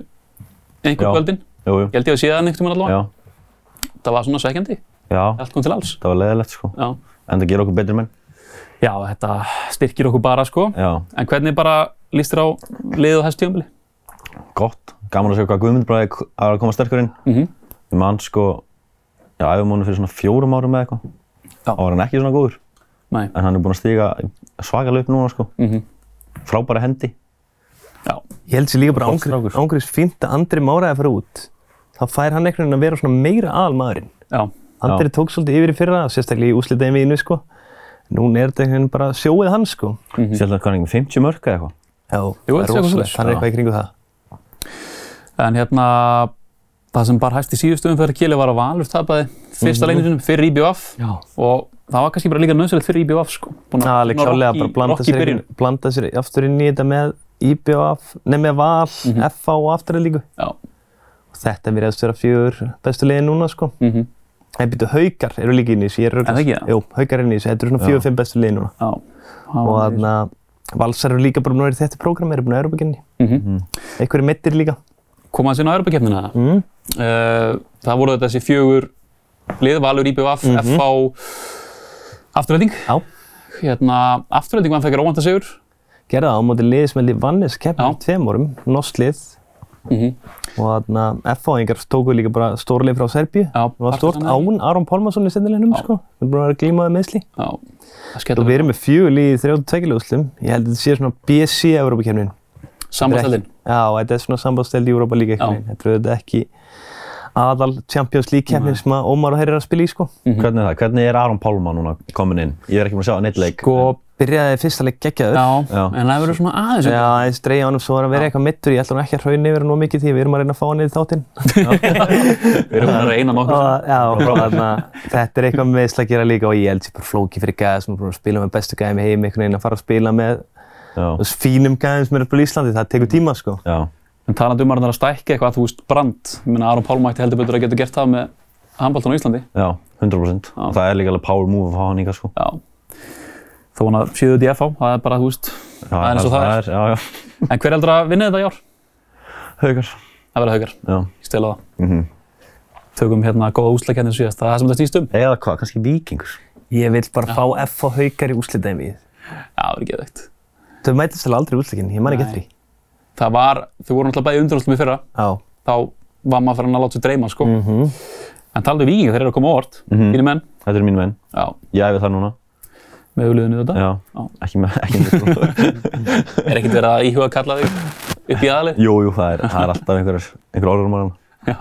einhver Já. kvöldin. Jú, jú. Ég held ég að sé það einhvern veginn allavega. Já. Það var svona svekkjandi. Já. Allt kom til alls. Það var leðilegt, sko. Já. En það gera okkur betri menn. Já, þetta styrkir okkur bara, sko. Já. En hvernig bara líst þér á liðið á þessu tímabili? Gott. Gaman að sjá hvað Guðmund er að koma sterkur inn. Mhm. Ég man, sko, já, æfum honum fyrir svona fjórum árum eða eitthvað. Já. Þá var hann ekki svona góður. Nei. En hann er búinn að stíga svakalega upp núna, sko. Mhm. Frábæra hendi. Já. Ég held sér líka bara ángriðs fínt að Andri Máraði að fara út. Þá fær hann einhvern veginn að vera svona meira aðalmaðurinn. Já. Andri tók svolítið yfir í fyrra, sérstaklega í úslitaðin við innu, sko. Nún er þetta einhvern veginn bara sjóið hans, sko. Mm -hmm. Sjálf ekki með 50 mörk eða eitthvað? Já, Jú, það er rosalegt. Hann er eitthvað í kringu það. En hérna, það sem bara hæst í síðustu umferð Kili var að Valur tapaði fyrsta Mhm. leiknum sinum fyrir IBF. Já. Og það var kannski bara líka nöðsynlegt fyrir IBF, sko. Búin Það er klálega bara blanda sér, blanda sér aftur inn í þetta með IBF, nei með Val, FA og afturðalíku. Já. Og þetta virðast vera fjögur bestu liðin núna, sko. Það byrju haukar eru líka inn í þessu, ég er Er það ekki það? Jú, haukar eru inn í þessu, þetta eru svona Já. fjögur, fimm bestu liðin núna. Já. Það Og var- þarna, Valsar eru líka bara búin að vera í þetta prógram, eru búin að Európa-genni. Mhm. Einhverju mittir líka. Koma þessi inn á Europakefnina. Mm. Uh, það voru þetta þessi fjögur lið, Valur, IBF, Mhm. FH, Afturölding. Já. Hérna, Afturölding var fekar óvænta sigur. Gerða það á móti liði sem hefði vannis keppni Já. í tveim árum, norsk Mm Og þarna F-fáingar tóku líka bara stórlið frá Serbíu. Já, Það var stort án Aron Pálmarsson í sendileginum, Já. sko. Við erum búin að vera að glíma við meðsli. Já, það Og skellur. við erum með lið í 32 úrslum. Ég held að þetta sé svona BSC Európa-kefnin. Sambandstældin. Já, þetta er svona sambandsteld í Európa líka Já. kefnin. Þetta er auðvitað ekki aðal Champions League kefnin sem að Ómar og Herri er að spila í, sko. Hvernig er það? Hvernig er Aron Pálma núna komin inn? Ég er ekki búinn að sjá neitt leik. Sko, Byrjaði fyrsta leik geggjaður. já, Já. en það verður svona aðeins. Já, aðeins dreigja honum svo var að vera eitthvað mittur. Ég ætla hann ekki að hrauna yfir hann of mikið því við erum að reyna að fá hann í þáttinn. Við erum að reyna nokkuð. Og, já, og þarna, þetta er eitthvað með meðsla að gera líka og ég held sér bara flóki fyrir gæða sem er búin að spila með bestu gæðum í heimi, einhvern veginn að fara að spila með Já. þess fínum gæðum sem eru upp á Íslandi, það tekur tíma sko. Já. En talandi um að það er að stækka eitthvað, þú veist, brand. Ég meina, Aron Pálma ætti heldur betur að geta gert það með handbóltan á Íslandi. Já, 100%. Já. Það er líka alveg power move að fá hann ykkar sko. Já. Þó hann að séu þetta í FH, það er bara, þú veist, Já, það er eins og það er. Já, já. En hver heldur að vinna þetta í ár? Haukar. Það verður haukar. Já. Ég stela það. Mm Tökum hérna góða úsleikennið síðast. Það er það sem þetta snýst um. Eða hvað, kannski vikingur. Ég vil bara fá F og haukar í úrslitaðin við. Já, það verður geðveikt. Þau mætist alveg aldrei í úrslitin, ég man ekki eftir því. Það var, þau voru náttúrulega bæði undanústum í fyrra. Með auðliðinu þetta. Já. Já. Ekki með, ekki með sko. Er ekkert verið að íhuga að kalla þig upp í aðalið? jú, jú, það er, það er alltaf einhver, einhver orður um hann. Já.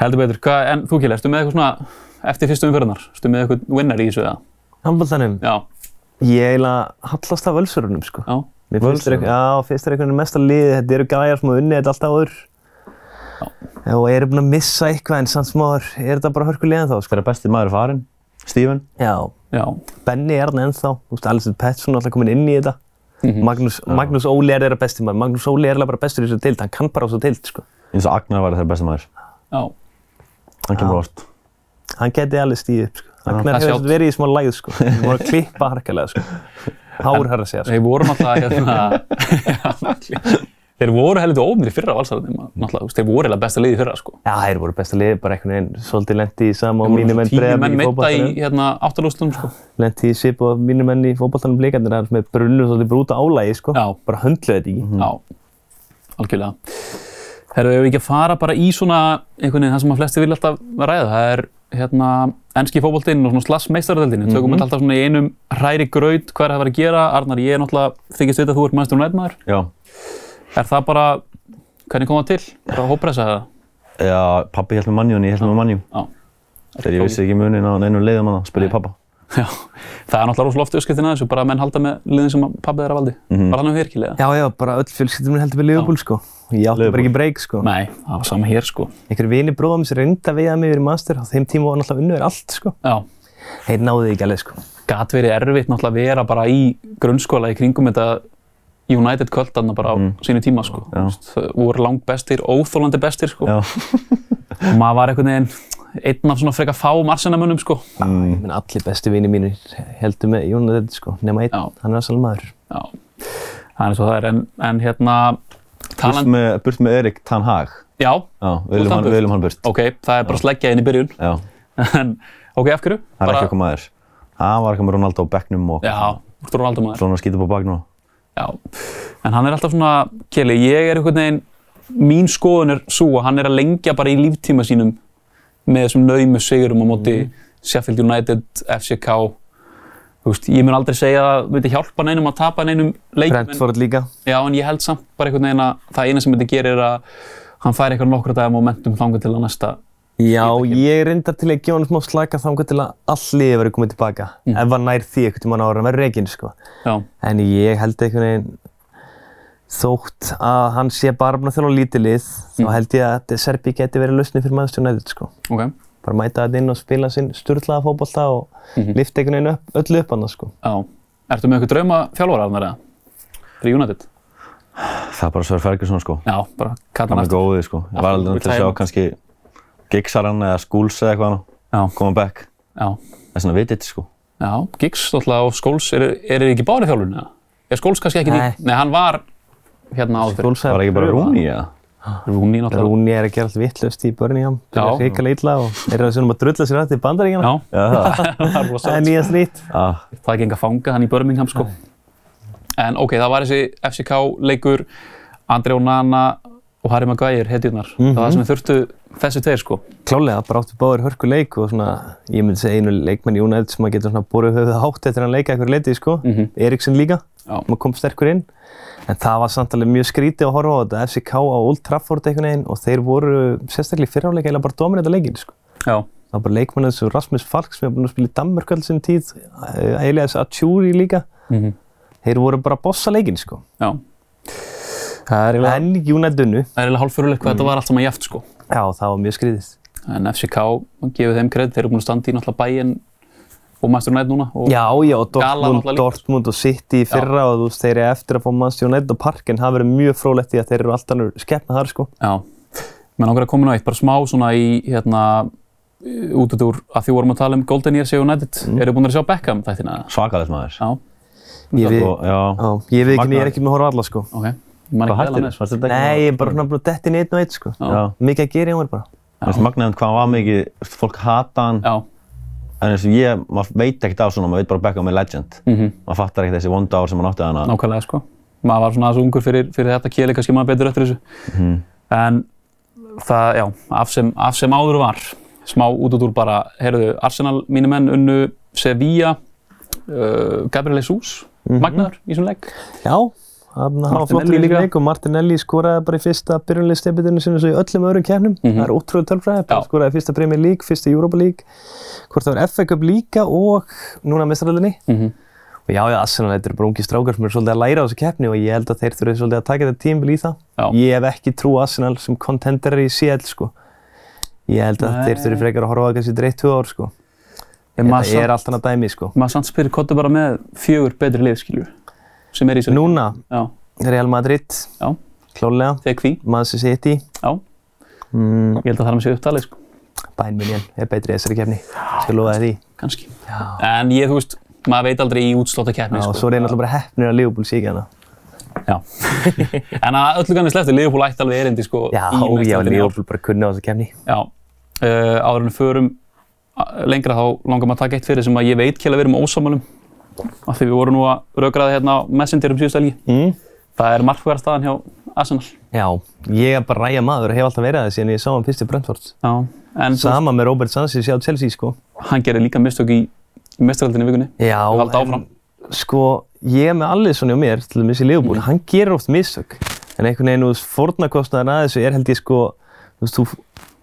Heldur betur. Hvað, en þú Kjell, erstu með eitthvað svona eftir fyrstu umfyrirnar? Erstu með eitthvað winner í þessu eða? Handbóltanum, Já. ég eiginlega hallast af völsurunum sko. Já. Mér finnst þér eitthvað, já, finnst þér eitthvað mesta liði, þetta eru gæjar sem hafa unnið þetta alltaf áður. Já. Og eru búin að missa eitthvað en samt smáður er þetta bara hörkulega ennþá sko. Hver er besti maður farinn? Steven? Já, Já. Benni er hann ennþá, þú veist, Alistair Pettersson er alltaf komin inn í þetta. Mhm. Magnús, Magnús Óli er þeirra besti maður, Magnús Óli er alveg bara bestur í þessu tild, hann kann bara á þessu tild, sko. eins og Agnar var þeirra besta maður. Já, Hann kemur óvart. Hann geti alveg stíð upp, sko. Agnar hefur verið í smá læð, sko. Hann voru að klippa harkalega, sko. Hár har að segja, sko. þeir voru náttúrulega hérna, þeir voru heldur ómir í fyrra valsarðinni, náttúrulega, þeir voru eiginlega besta liði í fyrra, sko. Já, þeir voru besta liði, bara einhvern veginn svolítið lendi í sama og Þeir voru mínir menn tíu breiða menn í meita í hérna, áttalústum, sko. Lendi í svip og mínir menn í fótboltanum blikandir, það er með brunnu svolítið brúta álægi, sko. Já. Bara höndluðu þetta ekki. Já, algjörlega. Herru, ef við ekki að fara bara í svona einhvern veginn það sem að flesti vilja alltaf ræða, það er hérna enski fótboltinn og svona slass meistaradeldinni. Tökum við alltaf svona í einum hræri graut hvað er það að vera að gera. Arnar, ég er náttúrulega þykist veit að þú ert mæstur og nætmaður. Er það bara, hvernig kom það til? Bara hópressa eða? Já, pappi held með mannjú en ég held með mannjú. Já. Þegar ég vissi ekki munin á neinum leiðum að það, spurði ég pappa. Já, það er náttúrulega rosalega oft uppskriftin að þessu, bara að menn halda með liðin sem að pabbi þeirra valdi. Var hann með virkilega? Já, já, bara öll fjölskyldum heldur við Liverpool, sko. Ég átti bara ekki breyk, sko. Nei, það var sama hér sko. Einhverju vini bróðum sem reynda að mig verið master á þeim tíma var náttúrulega unnuður allt, sko. Já, Þeir náðu því ekki alveg, sko. gat verið erfitt náttúrulega að vera bara í grunnskóla í kringum þetta United kvöld þarna bara á sínu tíma sko. Voru langt bestir, óþólandi bestir sko. Og maður var einhvern veginn einn af svona freka fáum arsenamönnum sko. Ég menn allir bestu vini mínir heldur með United, sko. Nema einn, Já. hann er aðsal maður. Já, það er svo það er en, en hérna Burt talan, með, burt með Erik Tan Hag. já, Já, viljum hann hann, burt. viljum hann burt. ok, það er bara sleggja inn í byrjun Já, en ok, af hverju? það er ekki okkur maður. Hann var ekki með Ronaldo á bekknum og Já, Ronaldo maður svona skýta upp á baknum. Já, en hann er alltaf svona, Kjeli, ég er einhvern veginn, mín skoðun er svo að hann er að lengja bara í líftíma sínum með þessum naumu sigurum á móti Sheffield United, FCK, þú veist, ég mun aldrei segja að það myndi hjálpa neinum að tapa neinum leikjum, en, Brentford líka. já, en ég held samt bara einhvern veginn að það eina sem myndi gera er að hann fær eitthvað nokkra dagar momentum þangað til að næsta, Já, ég reyndar til að gefa hann smá slaka þangað til að all liði verið komið tilbaka. Ef hann nær því einhvern tímann ára að vera reygin, sko. En ég held einhvern veginn þótt að hann sé bara búinn að þjóla lítið lið, þá held ég að þetta Serbi geti verið lausnið fyrir Manchester United, sko. ok, Bara mæta þetta inn og spila sinn sturlaða fótbolta og lifta einhvern veginn upp, öllu upp hann, sko. já. Ertu með eitthvað drauma þjálfara Arnar eða? Fyrir United? Það er bara Sver Ferguson sko. Já, bara kalla Hann hann er aftur. góðið sko. Ég var alveg til að sjá kannski Gigsaran eða Schools eða eitthvað. Koma back. Já, Það er svona vitið sko. Já, Giggs náttúrulega og Skóls, eru er þeir ekki báðir í þjálfunni eða? Er Skóls kannski ekki Nei. ný? Nei, hann var hérna áður Það var ekki bara Rúni eða? Rúni náttúrulega. Rúni er að gera allt vittlust í Birmingham. Það Já. er hrikalega illa og þeir eru svona að drulla sér aftur í bandaríkjana. Já, Já, það. það er rosa. Það nýja strít. Ah, Það er ekki enga fanga hann í Birmingham sko. En ok, það var þessi FCK leikur, André Onana og Harry Maguire, hetjurnar. Það var það sem við þurftu þessi tveir sko. Klálega, bara áttu báður hörku leik og svona, ég myndi segja einu leikmenn í United sem að geta svona borðið höfuð hátt eftir að hann leika eitthvað leitið, sko. Mhm. Eriksson líka, Já. maður kom sterkur inn. En það var samt alveg mjög skrítið að horfa á þetta, FCK á Old Trafford einhvern veginn og þeir voru sérstaklega í fyrráleika eða bara dominita leikinn, sko. Já, Það var bara leikmenn eins og Rasmus Falk sem hefur búin að spila í Danmark sem tíð, eh, Elias Achuri líka. Mhm. Þeir voru bara að bossa leikinn, sko. já. Það er eiginlega, En United unnu, það er eiginlega hálffurulegt hvað þetta var allt saman jæft sko. já það var mjög skrítið. En FCK, gefið þeim kredit, þeir eru búin að standa í náttúrulega bæinn og Master United núna. Og Já, já, og Dortmund, náttúrulega. Dortmund og City í fyrra og þú veist, þeir eru eftir að fá Manchester United á parkinn, það verður mjög frólægt í að þeir eru alltaf nú skeppna þar, sko. Já, menn okkur að koma ná eitt, bara smá svona í, hérna, út út úr að því vorum að tala um Golden Years í United. Mm. Eru búin að sjá Beckham þættina? svakalegt maður. Já, Ég, við, Og, já. já, ég veit ekki, ég er ekki með að horfa á alla, sko. ok. Hvað að hættir? ekki? Nei, ég er bara svona búin að detti einn og einn, sko. Mikið að gera í hún bara. Mér finnst magnaðan hvað hann var mikið, fólk hata hann. Já, En eins og ég, maður veit ekkert á svona, maður veit bara Beckham er legend. mhm, Maður fattar ekkert þessi vonda ár sem hann átti hana. nákvæmlega sko. Maður var svona aðeins ungur fyrir, fyrir þetta kjeli, kannski maður betur eftir þessu. Mhm. En það, já, af sem, af sem áður var, smá út út úr bara, heyrðu, Arsenal, mínu menn, unnu Sevilla, uh, Gabriel Jesus, magnaður í þessum leik. Já, hann hafa flottur í leik og Martinelli skoraði bara í fyrsta byrjunleikstebitinu sinni svo í öllum öðrum kefnum. Mhm. Það er ótrúið tölfræði, skoraði fyrsta Premier League, fyrsta Europa League, hvort það var FA Cup líka og núna mestraröldinni. Mhm. Og já, já, Arsenal, þetta eru bara ungi strákar sem eru svolítið að læra á þessu keppni og ég held að þeir þurfi svolítið að taka þetta tímbil í það. Já. Ég hef ekki trú Arsenal sem contenderar í CL, sko. Ég held að Nei. þeir þurfi frekar að horfa á það kannski dreitt tvö ár, sko. Þetta er allt annað dæmi, sko. maður samt spyrir hvað er bara með fjögur betri lið, skiljur, sem er í leik. Núna, Já, Real Madrid, já, klálega, þegar hví, Manchester City, já, Mm, Ég held að það er með sér upptalið, sko. München er betri í þessari kefni. Skal lofa þér því. Kannski. En ég, þú veist, maður veit aldrei í útslóta keppni, Já, sko. og svo er ég náttúrulega bara heppnir að Liverpool ekki hana. Já. en að öllu kannski sleftu, Liverpool ætti alveg erindi, sko, Já, já. Liverpool bara kunni á þessa kefni. Já, uh, áður en förum lengra þá langar maður að taka eitt fyrir sem að ég veit kjælega við erum ósamálum af því við vorum nú að raukraða hérna á Messenger um síðustu helgi. Mm. Það er markverðarstaðan hjá Arsenal. Já, ég er bara ræja maður og hef alltaf verið að það síðan ég sá hann fyrst í Brentford. Já, en Sama með Robert Sanchez hjá Chelsea, sko. hann gerir líka mistök í, í vikunni. Já, áfram. sko, ég er með Alisson hjá mér, til dæmis í Liverpool, hann gerir oft mistök. En einhvern veginn, þú veist, fórnarkostnaðan að þessu er held ég sko, þú veist, þú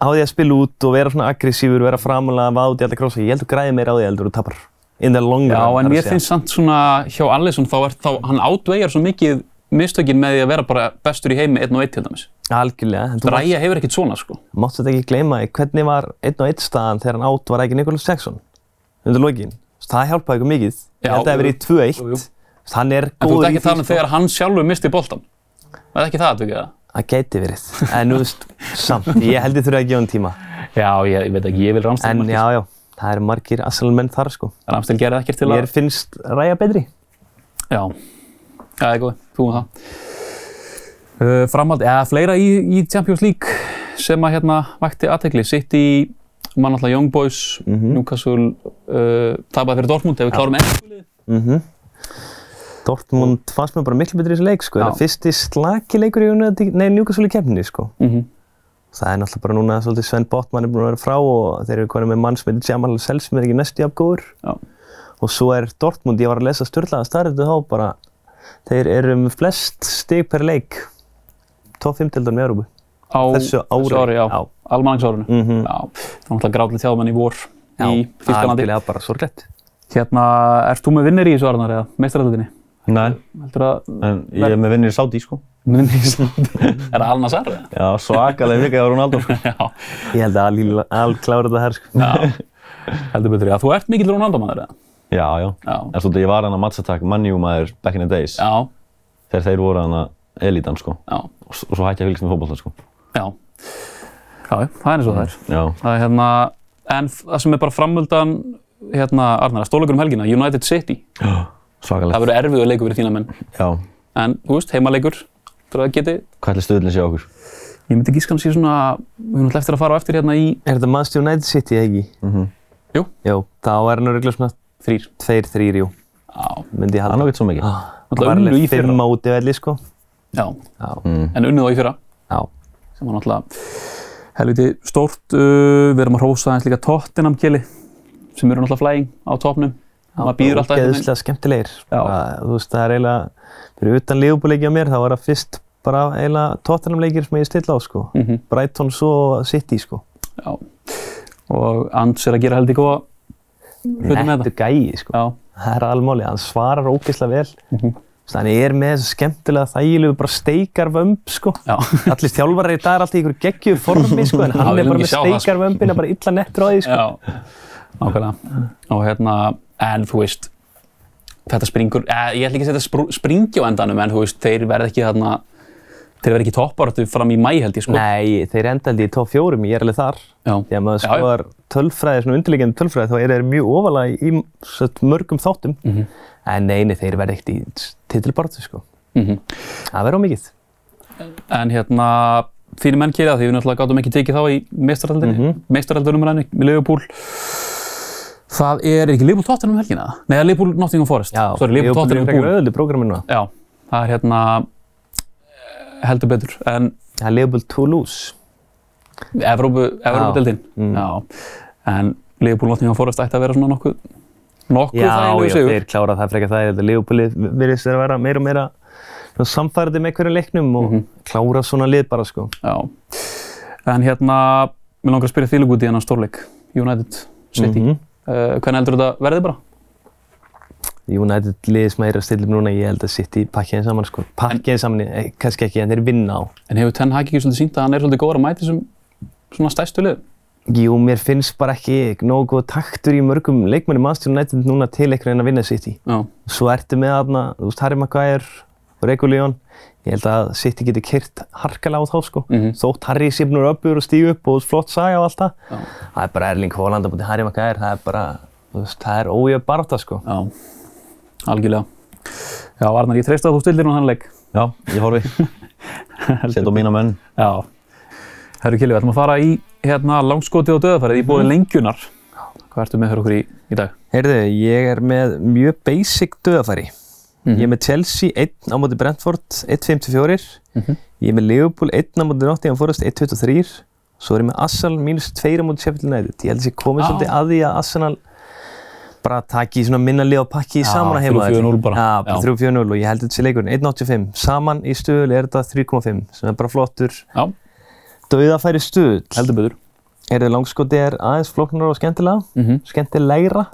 á því að spila út og vera svona aggressífur, vera framalega, váti, alltaf krossa, ég held þú græði meira á því heldur og tapar. In the long run, Já, en að segja. finnst samt svona hjá Alisson þá er þá, hann átvegar svo mikið mistökin með því að vera bara bestur í heimi einn og einn til dæmis. Algjörlega, en þú Ræja hefur ekkert svona, sko. máttu þetta ekki gleyma því, hvernig var einn og einn staðan þegar hann átt var ekki Nicholas Jackson undir lokin. Það hjálpaði ykkur mikið. Já, ég að það hefði verið í jú, jú. 2-1. Hann er En þú góður í ekki að tala um því, sko. þegar hann sjálfur misti boltan. Það er ekki það, ekki það? Það gæti verið. En þú veist, samt, ég held ég þurfa að gefa hann tíma. Já, ég, ég veit ekki, ég vil En já, það eru margir Arsenal-menn þar, sko. Ramstil gerði ekkert til að... Mér finnst Ræja betri. Já, það er góð, þú um það. Uh, framhald, eða fleira í, í Champions League sem að hérna vakti aðtegli. Sitt í, mann alltaf Young Boys, Mhm. Newcastle, uh, tapaði fyrir Dortmund, ef við klárum enn. Mm Dortmund fannst mér bara miklu betri í þessu leik, sko. Það er fyrsti slaki leikur í Newcastle í kemni, sko. Mm Það er náttúrulega bara núna svolítið Sven Botman er búinn að vera frá og þeir eru konið með mann sem heitir Jamal Sells sem er ekki næstu jafn góður. Já. Og svo er Dortmund, ég var að lesa störlaða starrið þá bara, þeir eru með flest stig per leik, top 5 deildar með Európu. Á Þessu ári, já. já. Almanagsárunu. Mhm. Já, það var náttúrulega gráðlega þjáðmenn í vor í Þýskalandi. algjörlega bara sorglegt. Hérna, ert þú með vinnir í þessu Arnar eða meistaraldinni? Nei, Heldur að en ég er með vinnir í Saudi, sko. Vinnir í þessu? er það Al-Nassar? Já, svakalega mikið á Ronaldo. Já, Ég held að Al, klára þetta her, sko. já. Heldur betur, já. Þú ert mikill Ronaldo-maður eða? Já, já. Já. En svolítið, ég var hann að matchattack mannjúmaður back in the days. Já, Þegar þeir voru hann að elitan, sko. já, Og, svo hætti ég að fylgst með fótbolta, sko. já. Já, það er eins og það er. Já. Það er hérna, en það sem er bara framöldan, hérna, Arnar, stóleikur um helgina, United City. Svakalega. Það verður erfiður leikur fyrir þína menn. Já. En, þú veist, heimaleikur, þú að geti, Hvað ætli stöðlinn sé okkur? ég myndi gískan sé svona, við erum alltaf eftir að fara á eftir hérna í Er þetta Manchester United City, eða ekki? Mhm. Jú. Jú, þá er hann örgulega svona þrýr. 2-3, jú, Já, myndi ég Það er halda. nú ekkert svo mikið. Unnu í fyrra. 5 á útivelli, sko. já, Já. Mm. en unnuð þá í fyrra. Já. sem var náttúrulega helviti stórt. Uh, við erum að hrósa eins líka Tottenham kjeli sem eru náttúrulega flæging á topnum. Maður býður alltaf veginn. Ógeðslega skemmtilegir. Já. Þú veist, það er eiginlega, fyrir utan Liverpool-leiki á mér, þá var það fyrst bara eiginlega Tottenham-leikir sem ég stilla á, sko. Mhm, Brighton svo City, sko. Já. Og Ans er að gera heldur góða hluti með Nettu þetta. gæi, sko. Já. Það er almáli, hann svarar ógeðslega vel. Mhm. Þannig ég er með þessu skemmtilega þægilegu bara steikarvömb, sko. Já. Allir þjálfarar í dag er alltaf í einhverju geggju formi, sko, en Já, hann við er bara með það, sko. steikarvömbina, bara illa nettur á því, sko. Já, nákvæmlega. Og hérna, en þú veist, þetta springur, eh, ég ætla ekki að setja spr springi á endanum, en þú veist, þeir verða ekki þarna, þeir verða ekki topparötu fram í mæ held ég, sko. Nei, þeir enda held ég í top fjórum, ég er alveg þar. Já. Því að maður skoðar tölfræði, svona undirleikjandi tölfræði, þá er þeir mjög ofalega í sett, mörgum þáttum. Mhm. En neini, þeir verða ekkert í titilbartu, sko. Mm Það verður á mikið. En hérna, þínir menn kýrða því við náttúrulega gátum ekki tekið þá í meistaraldinni, mm. -hmm. meistaraldunum með Liverpool. Það er ekki Liverpool Tottenham um helgina? Nei, það er Liverpool Nottingham Forest. Já, Sorry, Liverpool Tottenham er frekar Pool. öðvöldu prógraminu. Já, það er hérna eh, heldur betur. En Það er Liverpool Toulouse. Evrópu, Evrópu-deildin. Mm. Já, en Liverpool Nottingham Forest ætti að vera svona nokkuð, nokkuð Já, þægilegu já, sigur. þeir klára það frekar það. Þetta Liverpoolið virðist að vera meira og meira samfærdi með hverju leiknum og Mhm. klára svona lið bara, sko. Já, en hérna, mér langar að spyrja þýlug út í hennan stórleik, United City. Mhm. uh, hvernig heldur þetta verði bara? United liðið sem er að stilla upp núna, ég held að City pakki þeim saman, sko. Pakki þeim saman, eh, kannski ekki, en þeir vinna á. En hefur Ten Hag ekki svolítið sínt að hann er svolítið góður að mæti þessum svona stærstu lið? Jú, mér finnst bara ekki nógu góð taktur í mörgum leikmennum Manchester United núna til einhvern veginn að vinna City. Já. Svo ertu með þarna, þú veist, Harry Maguire og Regulion. Ég held að City geti kyrt harkalega á þá sko. Mhm. Þótt Harry vera öflugur og stígu upp og flott saga og allt það. Það er bara Erling Haaland að búti Harry Maguire, það er bara, þú veist, það er ójöf barátta sko. Já, algjörlega. Já, Arnar, ég treysta að þú stildir nú þann leik. Já, ég horfi. Sett á mína menn. Já. Herru Kili, við ætlum að fara í hérna langskoti og döðafærið í bóði lengjunar. Hvað ertu með fyrir okkur í, í dag? Heyrðu, ég er með mjög basic döðafæri. Ég er með Chelsea 1 á móti Brentford 1.54. Ég er með Liverpool 1 á móti Nottingham Forest 1.23. Svo er ég með Arsenal mínus 2 á móti Sheffield United. Ég held að ég komið Já. svolítið að því að Arsenal bara taki svona minna lið og pakki Já, saman að heima 3-4-0 bara. Já. 3-4-0 og ég held að þessi leikurinn 1.85. Saman í stuðul er þetta 3.5 sem er bara flottur. Já, Döðafæri stuðul. heldur betur. Heyrðu, langskoti er aðeins flóknar og skemmtilega Mm skemmtilegra.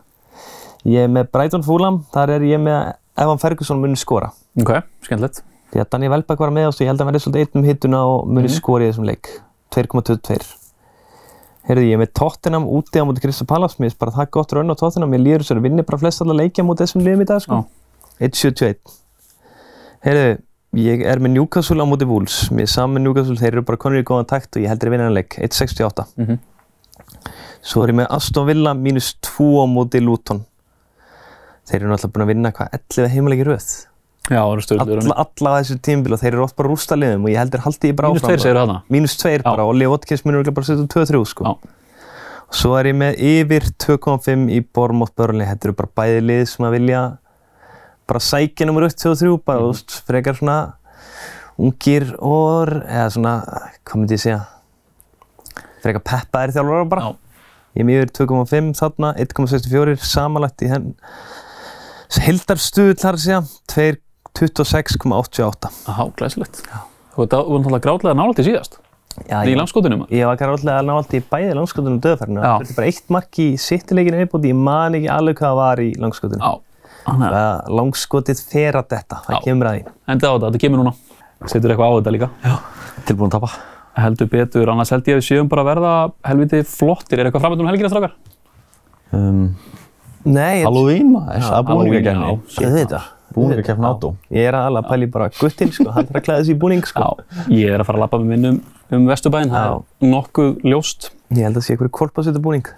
Ég er með Brighton Fulham, þar er ég með Evan Ferguson muni skora. Ok, skemmtilegt. Því að Danny Welbeck var með og ég held að hann verði svolítið einn um hittuna og muni skora í þessum leik. 2,22. Heyrðu, ég er með Tottenham úti á móti Crystal Palace, mér finnst bara það gott raun á Tottenham, ég líður þess að vinni bara flest allar leikja móti þessum liðum í dag, sko. 1,71. Heyrðu, ég er með Newcastle á móti Wolves, mér er saman með Newcastle, þeir eru bara konur í góðan takt og ég heldur að vinna hann leik, 1,68. Mhm. Svo er ég með Aston Villa mínus 2 á móti Luton. Þeir eru náttúrulega búin að vinna hvað 11 heimleiki röð. Já, það eru stjórnur. Alla, alla þessu tímbil og þeir eru oft bara rústa liðum og ég heldur haldi ég bara Mínus áfram. tveir segir þarna. Mínus 2 bara og Leo Watkins munur örugglega bara setja um 2-3 sko. Já. Svo er ég með yfir 2,5 í Bournemouth Burnley. Þetta eru bara bæði lið sem að vilja bara sækja nummer 1, 2 og 3 bara, þú veist, frekar svona ungir og, eða svona, hvað myndi ég segja, frekar peppaðir þjálfarar bara. Já. Ég er með yfir 2,5 þarna, 1,64 samanlagt í henn. Hildarstuð þar að segja, 2,26,88. Aha, glæsilegt. Þú var náttúrulega grátlega nálægt í síðast. Já, Í langskotunum. Ég var gráðlega nált í bæði langskotunum döðferðinu. Það er bara eitt mark í sittileikinu viðbúti, ég man ekki alveg hvað það var í langskotunum. Langskotið fer að detta, það Já. kemur að því. enda á þetta, þetta kemur núna. Setur eitthvað á þetta líka. Já. Tilbúin að tapa. Heldur betur, annars held ég að við séum bara að verða helviti flottir. Er eitthvað framöndan um helgina strákar? Um, Nei, Halloween maður, það er búningakefni. já. ég veit það. Búningakefni átó. Ég er alveg að pæli bara guttinn, sko, hann þarf að klæða sig í búning, sko. Já. Ég er að fara að lappa með minn um, um Vesturbæinn. Það er nokkuð ljóst. Ég held að sé einhverju kolpasvita búning.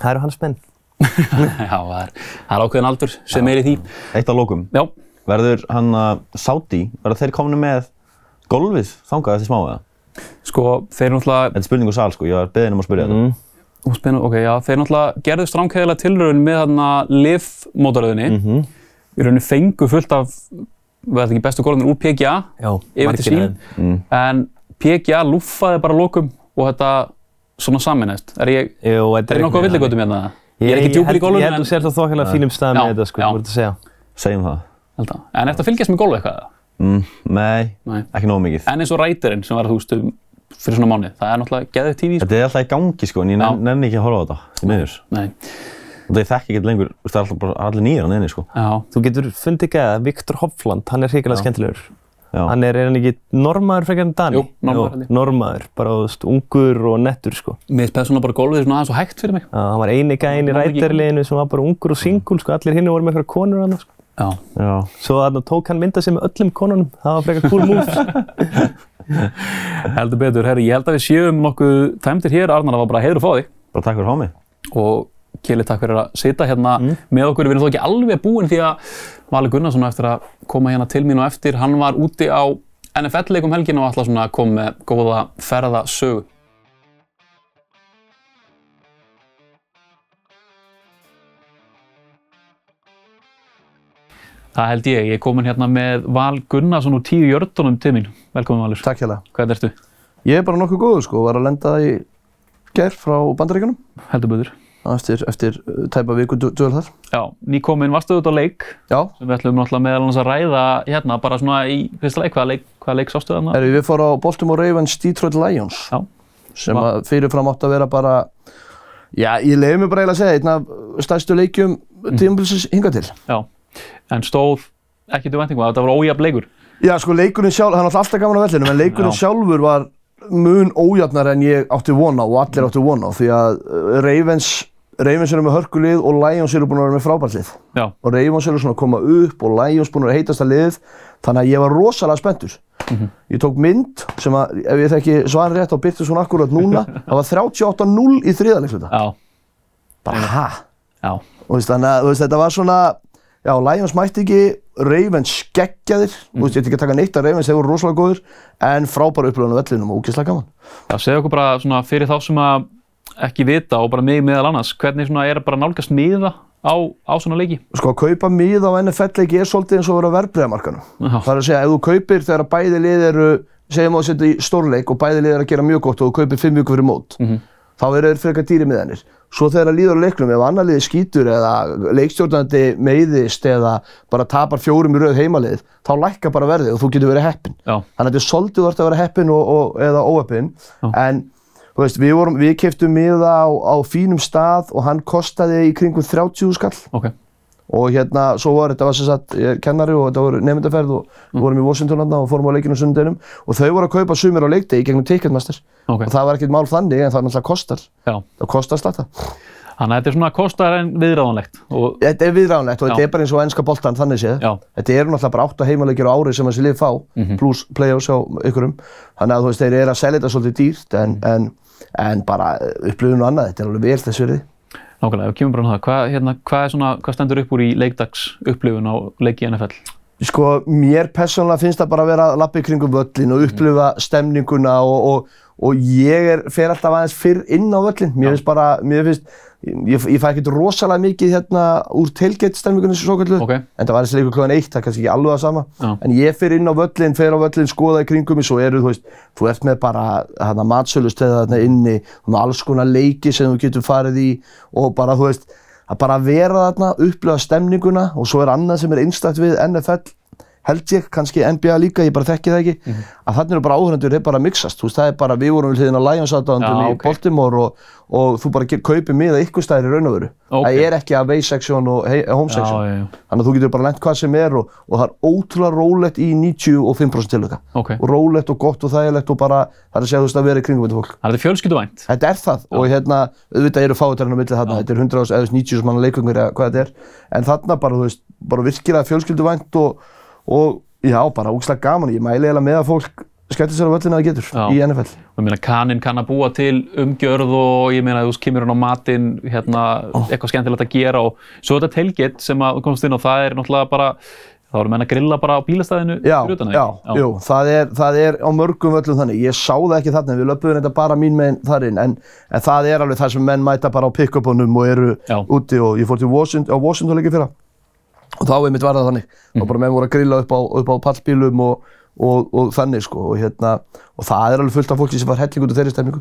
Það eru hans menn. Já, það er, það er ákveðin aldur sem er í því. Eitt á lókum. Já. Verður hann að Saudi, verður þeir komni með golfið þangað eftir smá eða? Sko, þeir náttúrulega Þetta er spurning úr sal sko, ég var beðin um að spyrja þetta. Ú, Spennu, ok, já, þeir náttúrulega gerðu stránkæðilega tilraun með þarna LIV-mótaröðinni. Í rauninni fengu fullt af, þetta ekki bestu gólunir úr PGA Já, yfir til sín. Mm. En PGA lúffaði bara lokum og þetta svona saminæst. Er ég, Jú, þetta er nokkuð á villigötum hérna? Ég er ekki Ég djúpur í gólunum, Ég held að þú sér það þokkalega fínum stað með þetta, sko, þú voruð að segja. Segjum það. held að. En eftir að fylgjast með golfu eitthvað? eða? Mm, nei, Nei. ekki nógu mikið. En eins og rætirinn sem var þú veist um fyrir svona mánuð. Það er náttúrulega geðið tífi, sko. Þetta er alltaf í gangi sko, en ég nenn- nenni ekki að horfa á þetta, því miður. Nei. Og það þekki ekki lengur, þú veist, það er alltaf bara allir nýjar hann inni sko. Já. Þú getur fundið ekki að Viktor Hofland, hann er hrikalega Já. skemmtilegur. Já. Hann er, er hann ekki normaður frekar en Dani? Jú, normaður ég. normaður, bara veist, ungur og nettur sko. Mér finnst svona bara golfið svona aðeins og hægt fyrir mig. Já, hann var eini gæinn í rætterliðinu sem var bara ungur og singul, sko, allir hinn voru með eitthvað konur hann, sko. Já. Já. Svo þarna tók hann mynda sig með öllum konunum, það var frekar cool move. Heldur betur, herri, ég held að við séum nokkuð tæmtir hér, Arnar, það var bara heiður að fá þig Bara takk fyrir að fá mig. og Kili, takk fyrir að sita hérna með okkur. Við erum þó ekki alveg búin því að Vali Gunnarsson eftir að koma hérna til mín og eftir, hann var úti á NFL-leikum helgin og ætla svona að koma með góða ferðasögu. Það held ég, ég er komin hérna með Val Gunnarsson úr tíu jördunum til mín. Velkomin Valur. Takk hérlega. Hvað ertu? Ég er bara nokkuð góður sko, var að lenda í gær frá Bandaríkjunum Heldur betur. eftir, eftir uh, tæpa viku dvöl þar. Já, nýkomin varstu auðvitað á leik Já, sem við ætlum náttúrulega meðal annars að ræða hérna bara svona í fyrsta leik, hvaða leik, hvaða leik sástu þarna? Herri, við fórum á Baltimore Ravens Detroit Lions Já. sem að fyrirfram átt að vera bara Já, ég leiði mig bara eiginlega að segja einn af stærstu leikjum mm. tímabilsins hinga til. Já, en stóð ekki til væntingum að þetta var ójafn leikur. Já, sko leikurinn sjálf, það er alltaf gaman á vellinu, en leikurinn Já. sjálfur var mun ójafnar en ég átti von á og allir átti von á því að uh, Ravens, Ravens eru með hörkulið og Lions eru búin að vera með frábært lið. Já, og Ravens eru svona að koma upp og Lions búin að heitast að lið þannig að ég var rosalega spenntur Ég tók mynd sem að, ef ég þekki svan rétt, þá byrti svona akkurat núna. Það var 38-0 í þriðaleiksluta. Já, Bara, ha? já, Og veist, þannig að þú þetta var svona, já, Lions mætti ekki, Ravens skeggjaðir, veist, ég ætti ekki að taka neitt að Ravens, voru rosalega góður, en frábæra upplöðun á vellinum og ógeðslega gaman. já, segja okkur bara svona fyrir þá sem að ekki vita og bara mig meðal annars, hvernig svona er bara nálgast miða á, á svona leiki? Sko, að kaupa miða á NFL-leiki er svolítið eins og vera verbreyðamarkanum. Það er að segja, ef þú kaupir þegar bæði lið eru, segjum að þú setja í stórleik og bæði lið eru að gera mjög gott og þú kaupir fimm vikur fyrir mót, þá eru þeir frekar dýri miðanir. Svo þegar það líður á leiknum, ef annar liði skýtur eða leikstjórnandi meiðist eða bara tapar fjórum í rauð heimalið, þá lækkar bara verðið og þú getur verið heppin. Já. Þannig að þetta er svolítið vart að vera heppin og, og, eða óheppin, en þú veist, við, vorum, við keftum miða á, á fínum stað og hann kostaði í kringum 30 skall Ok, og hérna, svo var þetta var sem sagt kennari og þetta voru nefndaferð og við vorum í Washington og fórum á leikinu sundeginum og þau voru að kaupa sumir á leikdegi gegnum Ticketmaster. Ok, og það var ekkert mál þannig en það náttúrulega kostar. Já. það kostar slata Þannig að þetta er svona kostar en viðráðanlegt og þetta er viðránlegt og Já. þetta er bara eins og ennska boltan þannig séð. Já. þetta eru náttúrulega bara 8 heimaleikir á ári sem þessi lið fá pluss play-offs á ykkurum. Þannig að þú veist, þeir eru að selja þetta svolítið dýrt en, en, en bara upplifun og annað, þetta er alveg vel þess virði nákvæmlega, ef við kemum bara um það, hvað, hérna, hvað, svona, hvað stendur upp úr í leikdags upplifun á leiki NFL? Sko, mér persónulega finnst það bara að vera að lappa í kringum völlin og upplifa stemninguna og, og, og ég er, fer alltaf aðeins fyrr inn á völlin. Mér finnst bara, mér finnst, ég, ég fæ ekkert rosalega mikið hérna úr tailgate stemningunni svo kallu. Ok. En það var þessi leikur klokkan eitt, það er kannski ekki alveg það sama. Já. En ég fer inn á völlin, fer á völlin, skoða í kringum mig, svo eru, þú veist, þú ert með bara hérna matsölustöða þarna inni, þú með alls konar leiki sem þú getur farið í og bara, þú veist, að bara vera þarna, upplifa stemninguna og svo er annað sem er einstakt við NFL held ég, kannski NBA líka, ég bara þekki það ekki Mhm. að þannig eru bara áhörnendur er bara að mixast, þú veist, það er bara, við vorum við hliðin á Lions aðdáðandum Já, í ok. Baltimore og, og þú bara kaupir miða ykkur stæðir í raun og veru Ok. það er ekki away section og he- home section Já, já, já. þannig að þú getur bara lent hvað sem er og, og það er ótrúlega rólegt í 95% tilvika Ok. og rólegt og gott og þægilegt og bara, það er að segja þú veist að vera í kringum þetta fólk Það er fjölskylduvænt. Þetta er það og hérna, auðvitað eru fáitarinn á milli þarna, þetta er 100 eða 90 manna leikungur eða hvað þetta er en þarna bara, þú veist, bara virkilega fjölskylduvænt og, og já, bara úkslega gaman, ég mæli eiginlega með að fólk skemmtir sér á völlinu að það getur Já. í NFL. Og ég meina, kaninn kann að búa til umgjörð og ég meina, þú veist, kemur hann á matinn, hérna, eitthvað skemmtilegt að gera og svo þetta tailgate sem að komst inn á, það er náttúrulega bara, þá erum menn að grilla bara á bílastæðinu Já, fyrir utan það, já, ekki? jú, það er, það er á mörgum völlum þannig, ég sá það ekki þarna, við löpum þetta bara mín meginn þar inn, en, en það er alveg það sem menn mæta bara á pick-upunum og eru Já. úti og ég fór til Washington, á Washington leikið fyrra og þá einmitt var það þannig, Mhm. og bara menn voru að grilla upp á, upp á pallbílum og, og, og þannig sko, og hérna, og það er alveg fullt af fólki sem var helling út af þeirri stemningu.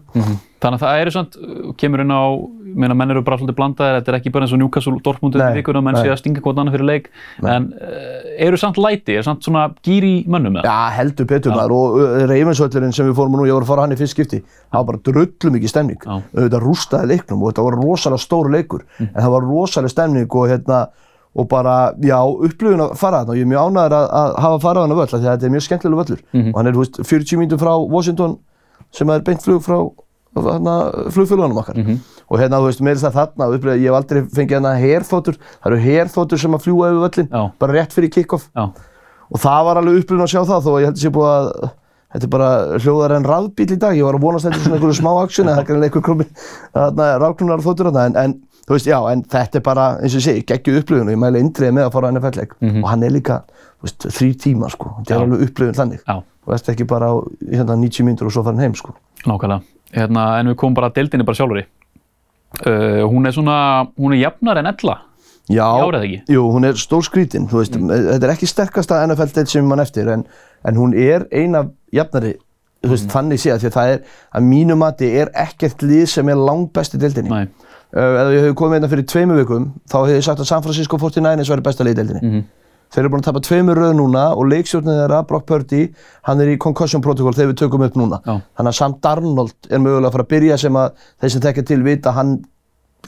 Þannig að það eru samt, uh, kemur inn á, ég meina, menn eru bara svolítið blandaðir, þetta er ekki bara eins og Newcastle og Dortmund Nei, í vikuna, menn nei. sé að stinga hvort annað fyrir leik, en uh, eru samt læti, er samt svona gýr í mönnum með Já, heldur betur maður. Og uh, Reymensvöllurinn sem við fórum á nú, ég var að fara hann í fyrst skipti það var bara drullu mikið stemning. Auðvitað rústaði leiknum og þetta var rosalega stór leikur. Mm. en það var rosalega stemning og hérna og bara, já, upplifun að fara þarna og ég er mjög ánægður að, að hafa farað hann að völl því að þetta er mjög skemmtilega völlur Mhm. og hann er, þú veist, 40 mínútur frá Washington sem er beint flug frá flugfélagunum okkar Mhm. og hérna, þú veist, meira þess að þarna upplifun, ég hef aldrei fengið hérna herþóttur það eru herþóttur sem að fljúa yfir völlin Já. bara rétt fyrir kick-off og það var alveg upplifun að sjá það þó að ég held að sé búið að þetta er bara hljóðar en rafbíl í dag. Ég var að vonast þetta svona einhverju smá aksjón en það er greinlega einhver komin rafklunar þóttur þarna. En, en þú veist, já, en þetta er bara eins og ég segi, geggju upplifun og ég mæli indriði með að fara á NFL-leik og hann er líka, þú veist, þrý tíma sko, þetta er alveg upplifun þannig. Já, þú veist ekki bara á hérna, 90 mínútur og svo fara hann heim sko. Nákvæmlega. Hérna, en við komum bara að deildinni bara sjálfur í. Uh, hún er svona, hún er jafnar en ella. Já? Jú, hún er stór skrítin, þú veist, þetta er ekki sterkasta NFL-deild sem mann eftir, en, en hún er eina jafnari, þú veist, þannig séð, því að það er, að mínu mati, er ekkert lið sem er langt best í deildinni. Nei, ef ég hef komið hérna fyrir tveimu vikum, þá hef ég sagt að San Francisco 49ers væri besta lið deildinni. Mhm. Þeir eru búin að tapa tveimur röð núna og leikstjórnið þeirra, Brock Purdy, hann er í concussion protocol þegar við tökum upp núna. Já. Þannig að Sam Darnold er mögulega að fara að byrja sem að þeir sem tekja til vita hann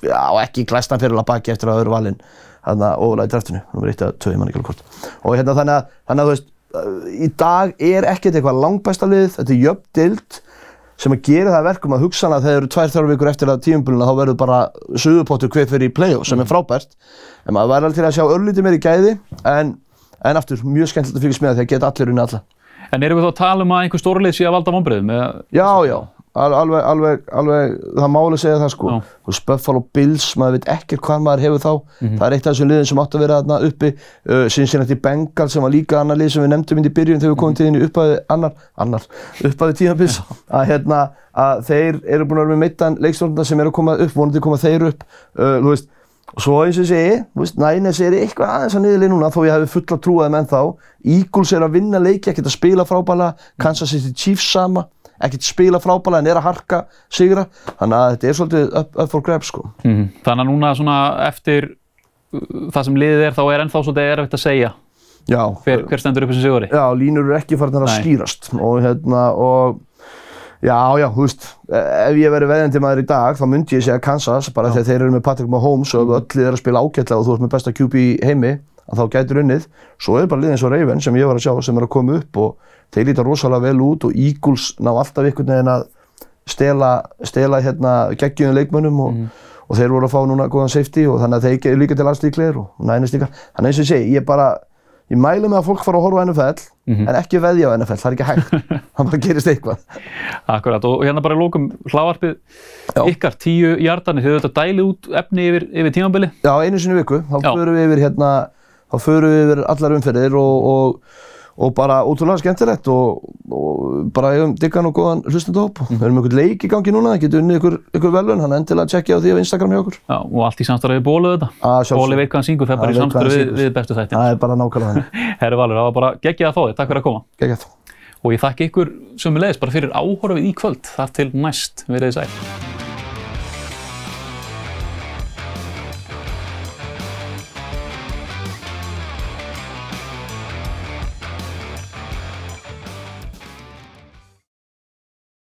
á ekki glæstan fyrir að baki eftir að það eru valinn hann að ólega í draftinu, nummer 1 að 2 mann ekki alveg hvort. Og hérna þannig að, þannig að þú veist, í dag er ekkert eitthvað langbæsta lið, þetta er jöfn dild sem að gera það að verkum að hugsanlega þegar eru tvær þrjár vikur eftir að tímumbulina þá verður bara suðupottur hver fyrir í play-off sem er frábært en maður væri alveg til að sjá örlítið meir í gæði en, en aftur mjög skemmtilegt að fylgjast með það að geta allir unni alla En erum við þá að tala um að einhver stórlið sé að valda vonbreiðum? Já, já, alveg, alveg, alveg, það máli segja það sko. Þú veist, Buffalo Bills, maður veit ekkert hvað maður hefur þá. Mhm. Það er eitt af þessum liðin sem átt að vera þarna uppi. Uh, Cincinnati Bengals sem var líka annar lið sem við nefndum inn í byrjun þegar við komum til inn í upphæði annar, annar, upphæði tímabils. Að hérna, að þeir eru búin að vera með meittan leikstjórnarna sem eru að koma upp, vonandi koma þeir upp. Uh, þú veist, og svo eins og ég segi, þú veist, Niners er eitthvað aðeins að niðurlið núna þó ég hefði fulla trúaði menn þá. Eagles er að vinna leiki, að spila frábæla, Kansas City Chiefs sama, ekkert spila frábæla en er að harka sigra. Þannig að þetta er svolítið up, up for grabs sko. Mhm. Þannig að núna svona eftir uh, það sem liðið er þá er ennþá svolítið erfitt að segja Já. hver, hver stendur upp þessi siguri. Já, línur eru ekki farin að skýrast og hérna og já, já, þú veist, ef ég verið veðjandi maður í dag þá myndi ég segja Kansas bara þegar þeir eru með Patrick Mahomes og ef öll lið er að spila ágætlega og þú ert með besta QB heimi að þá gætur unnið. Svo er bara lið eins og Ravens sem ég var að sjá sem er að koma upp og þeir líta rosalega vel út og Eagles ná alltaf einhvern veginn að stela, stela hérna geggjum leikmönnum og, og þeir voru að fá núna góðan safety og þannig að þeir líka til landslíklegir og nænist líka. Þannig eins og ég segi, ég bara, ég mæli með að fólk fara að horfa á NFL en ekki veðja á NFL, það er ekki hægt. það bara gerist eitthvað. Akkurat, og hérna bara lókum hlávarpið ykkar, tíu hjartanir, þið auðvitað dælið út efni yfir, yfir tímabili? Já, einu sinni viku, þá förum við yfir hérna, þá förum við yfir allar umferðir og, og, og bara ótrúlega skemmtilegt og, og bara eigum diggan og góðan hlustendahóp. Við erum með einhvern leik í gangi núna, það getur unnið ykkur, ykkur velun, hann endilega tjekkja á því á Instagram hjá okkur. Já, og allt í samstarfið bóluð þetta. Bóli veit hvað hann syngur, það er bara í samstarfið við, við bestu þættin. Það er bara nákvæmlega þannig. Herri Valur, það var bara geggjað að fá þig, takk fyrir að koma. Geggjað. Og ég þakki ykkur sömulegis bara fyrir áhorfið í kvöld, þar til næst, verið þið sæl.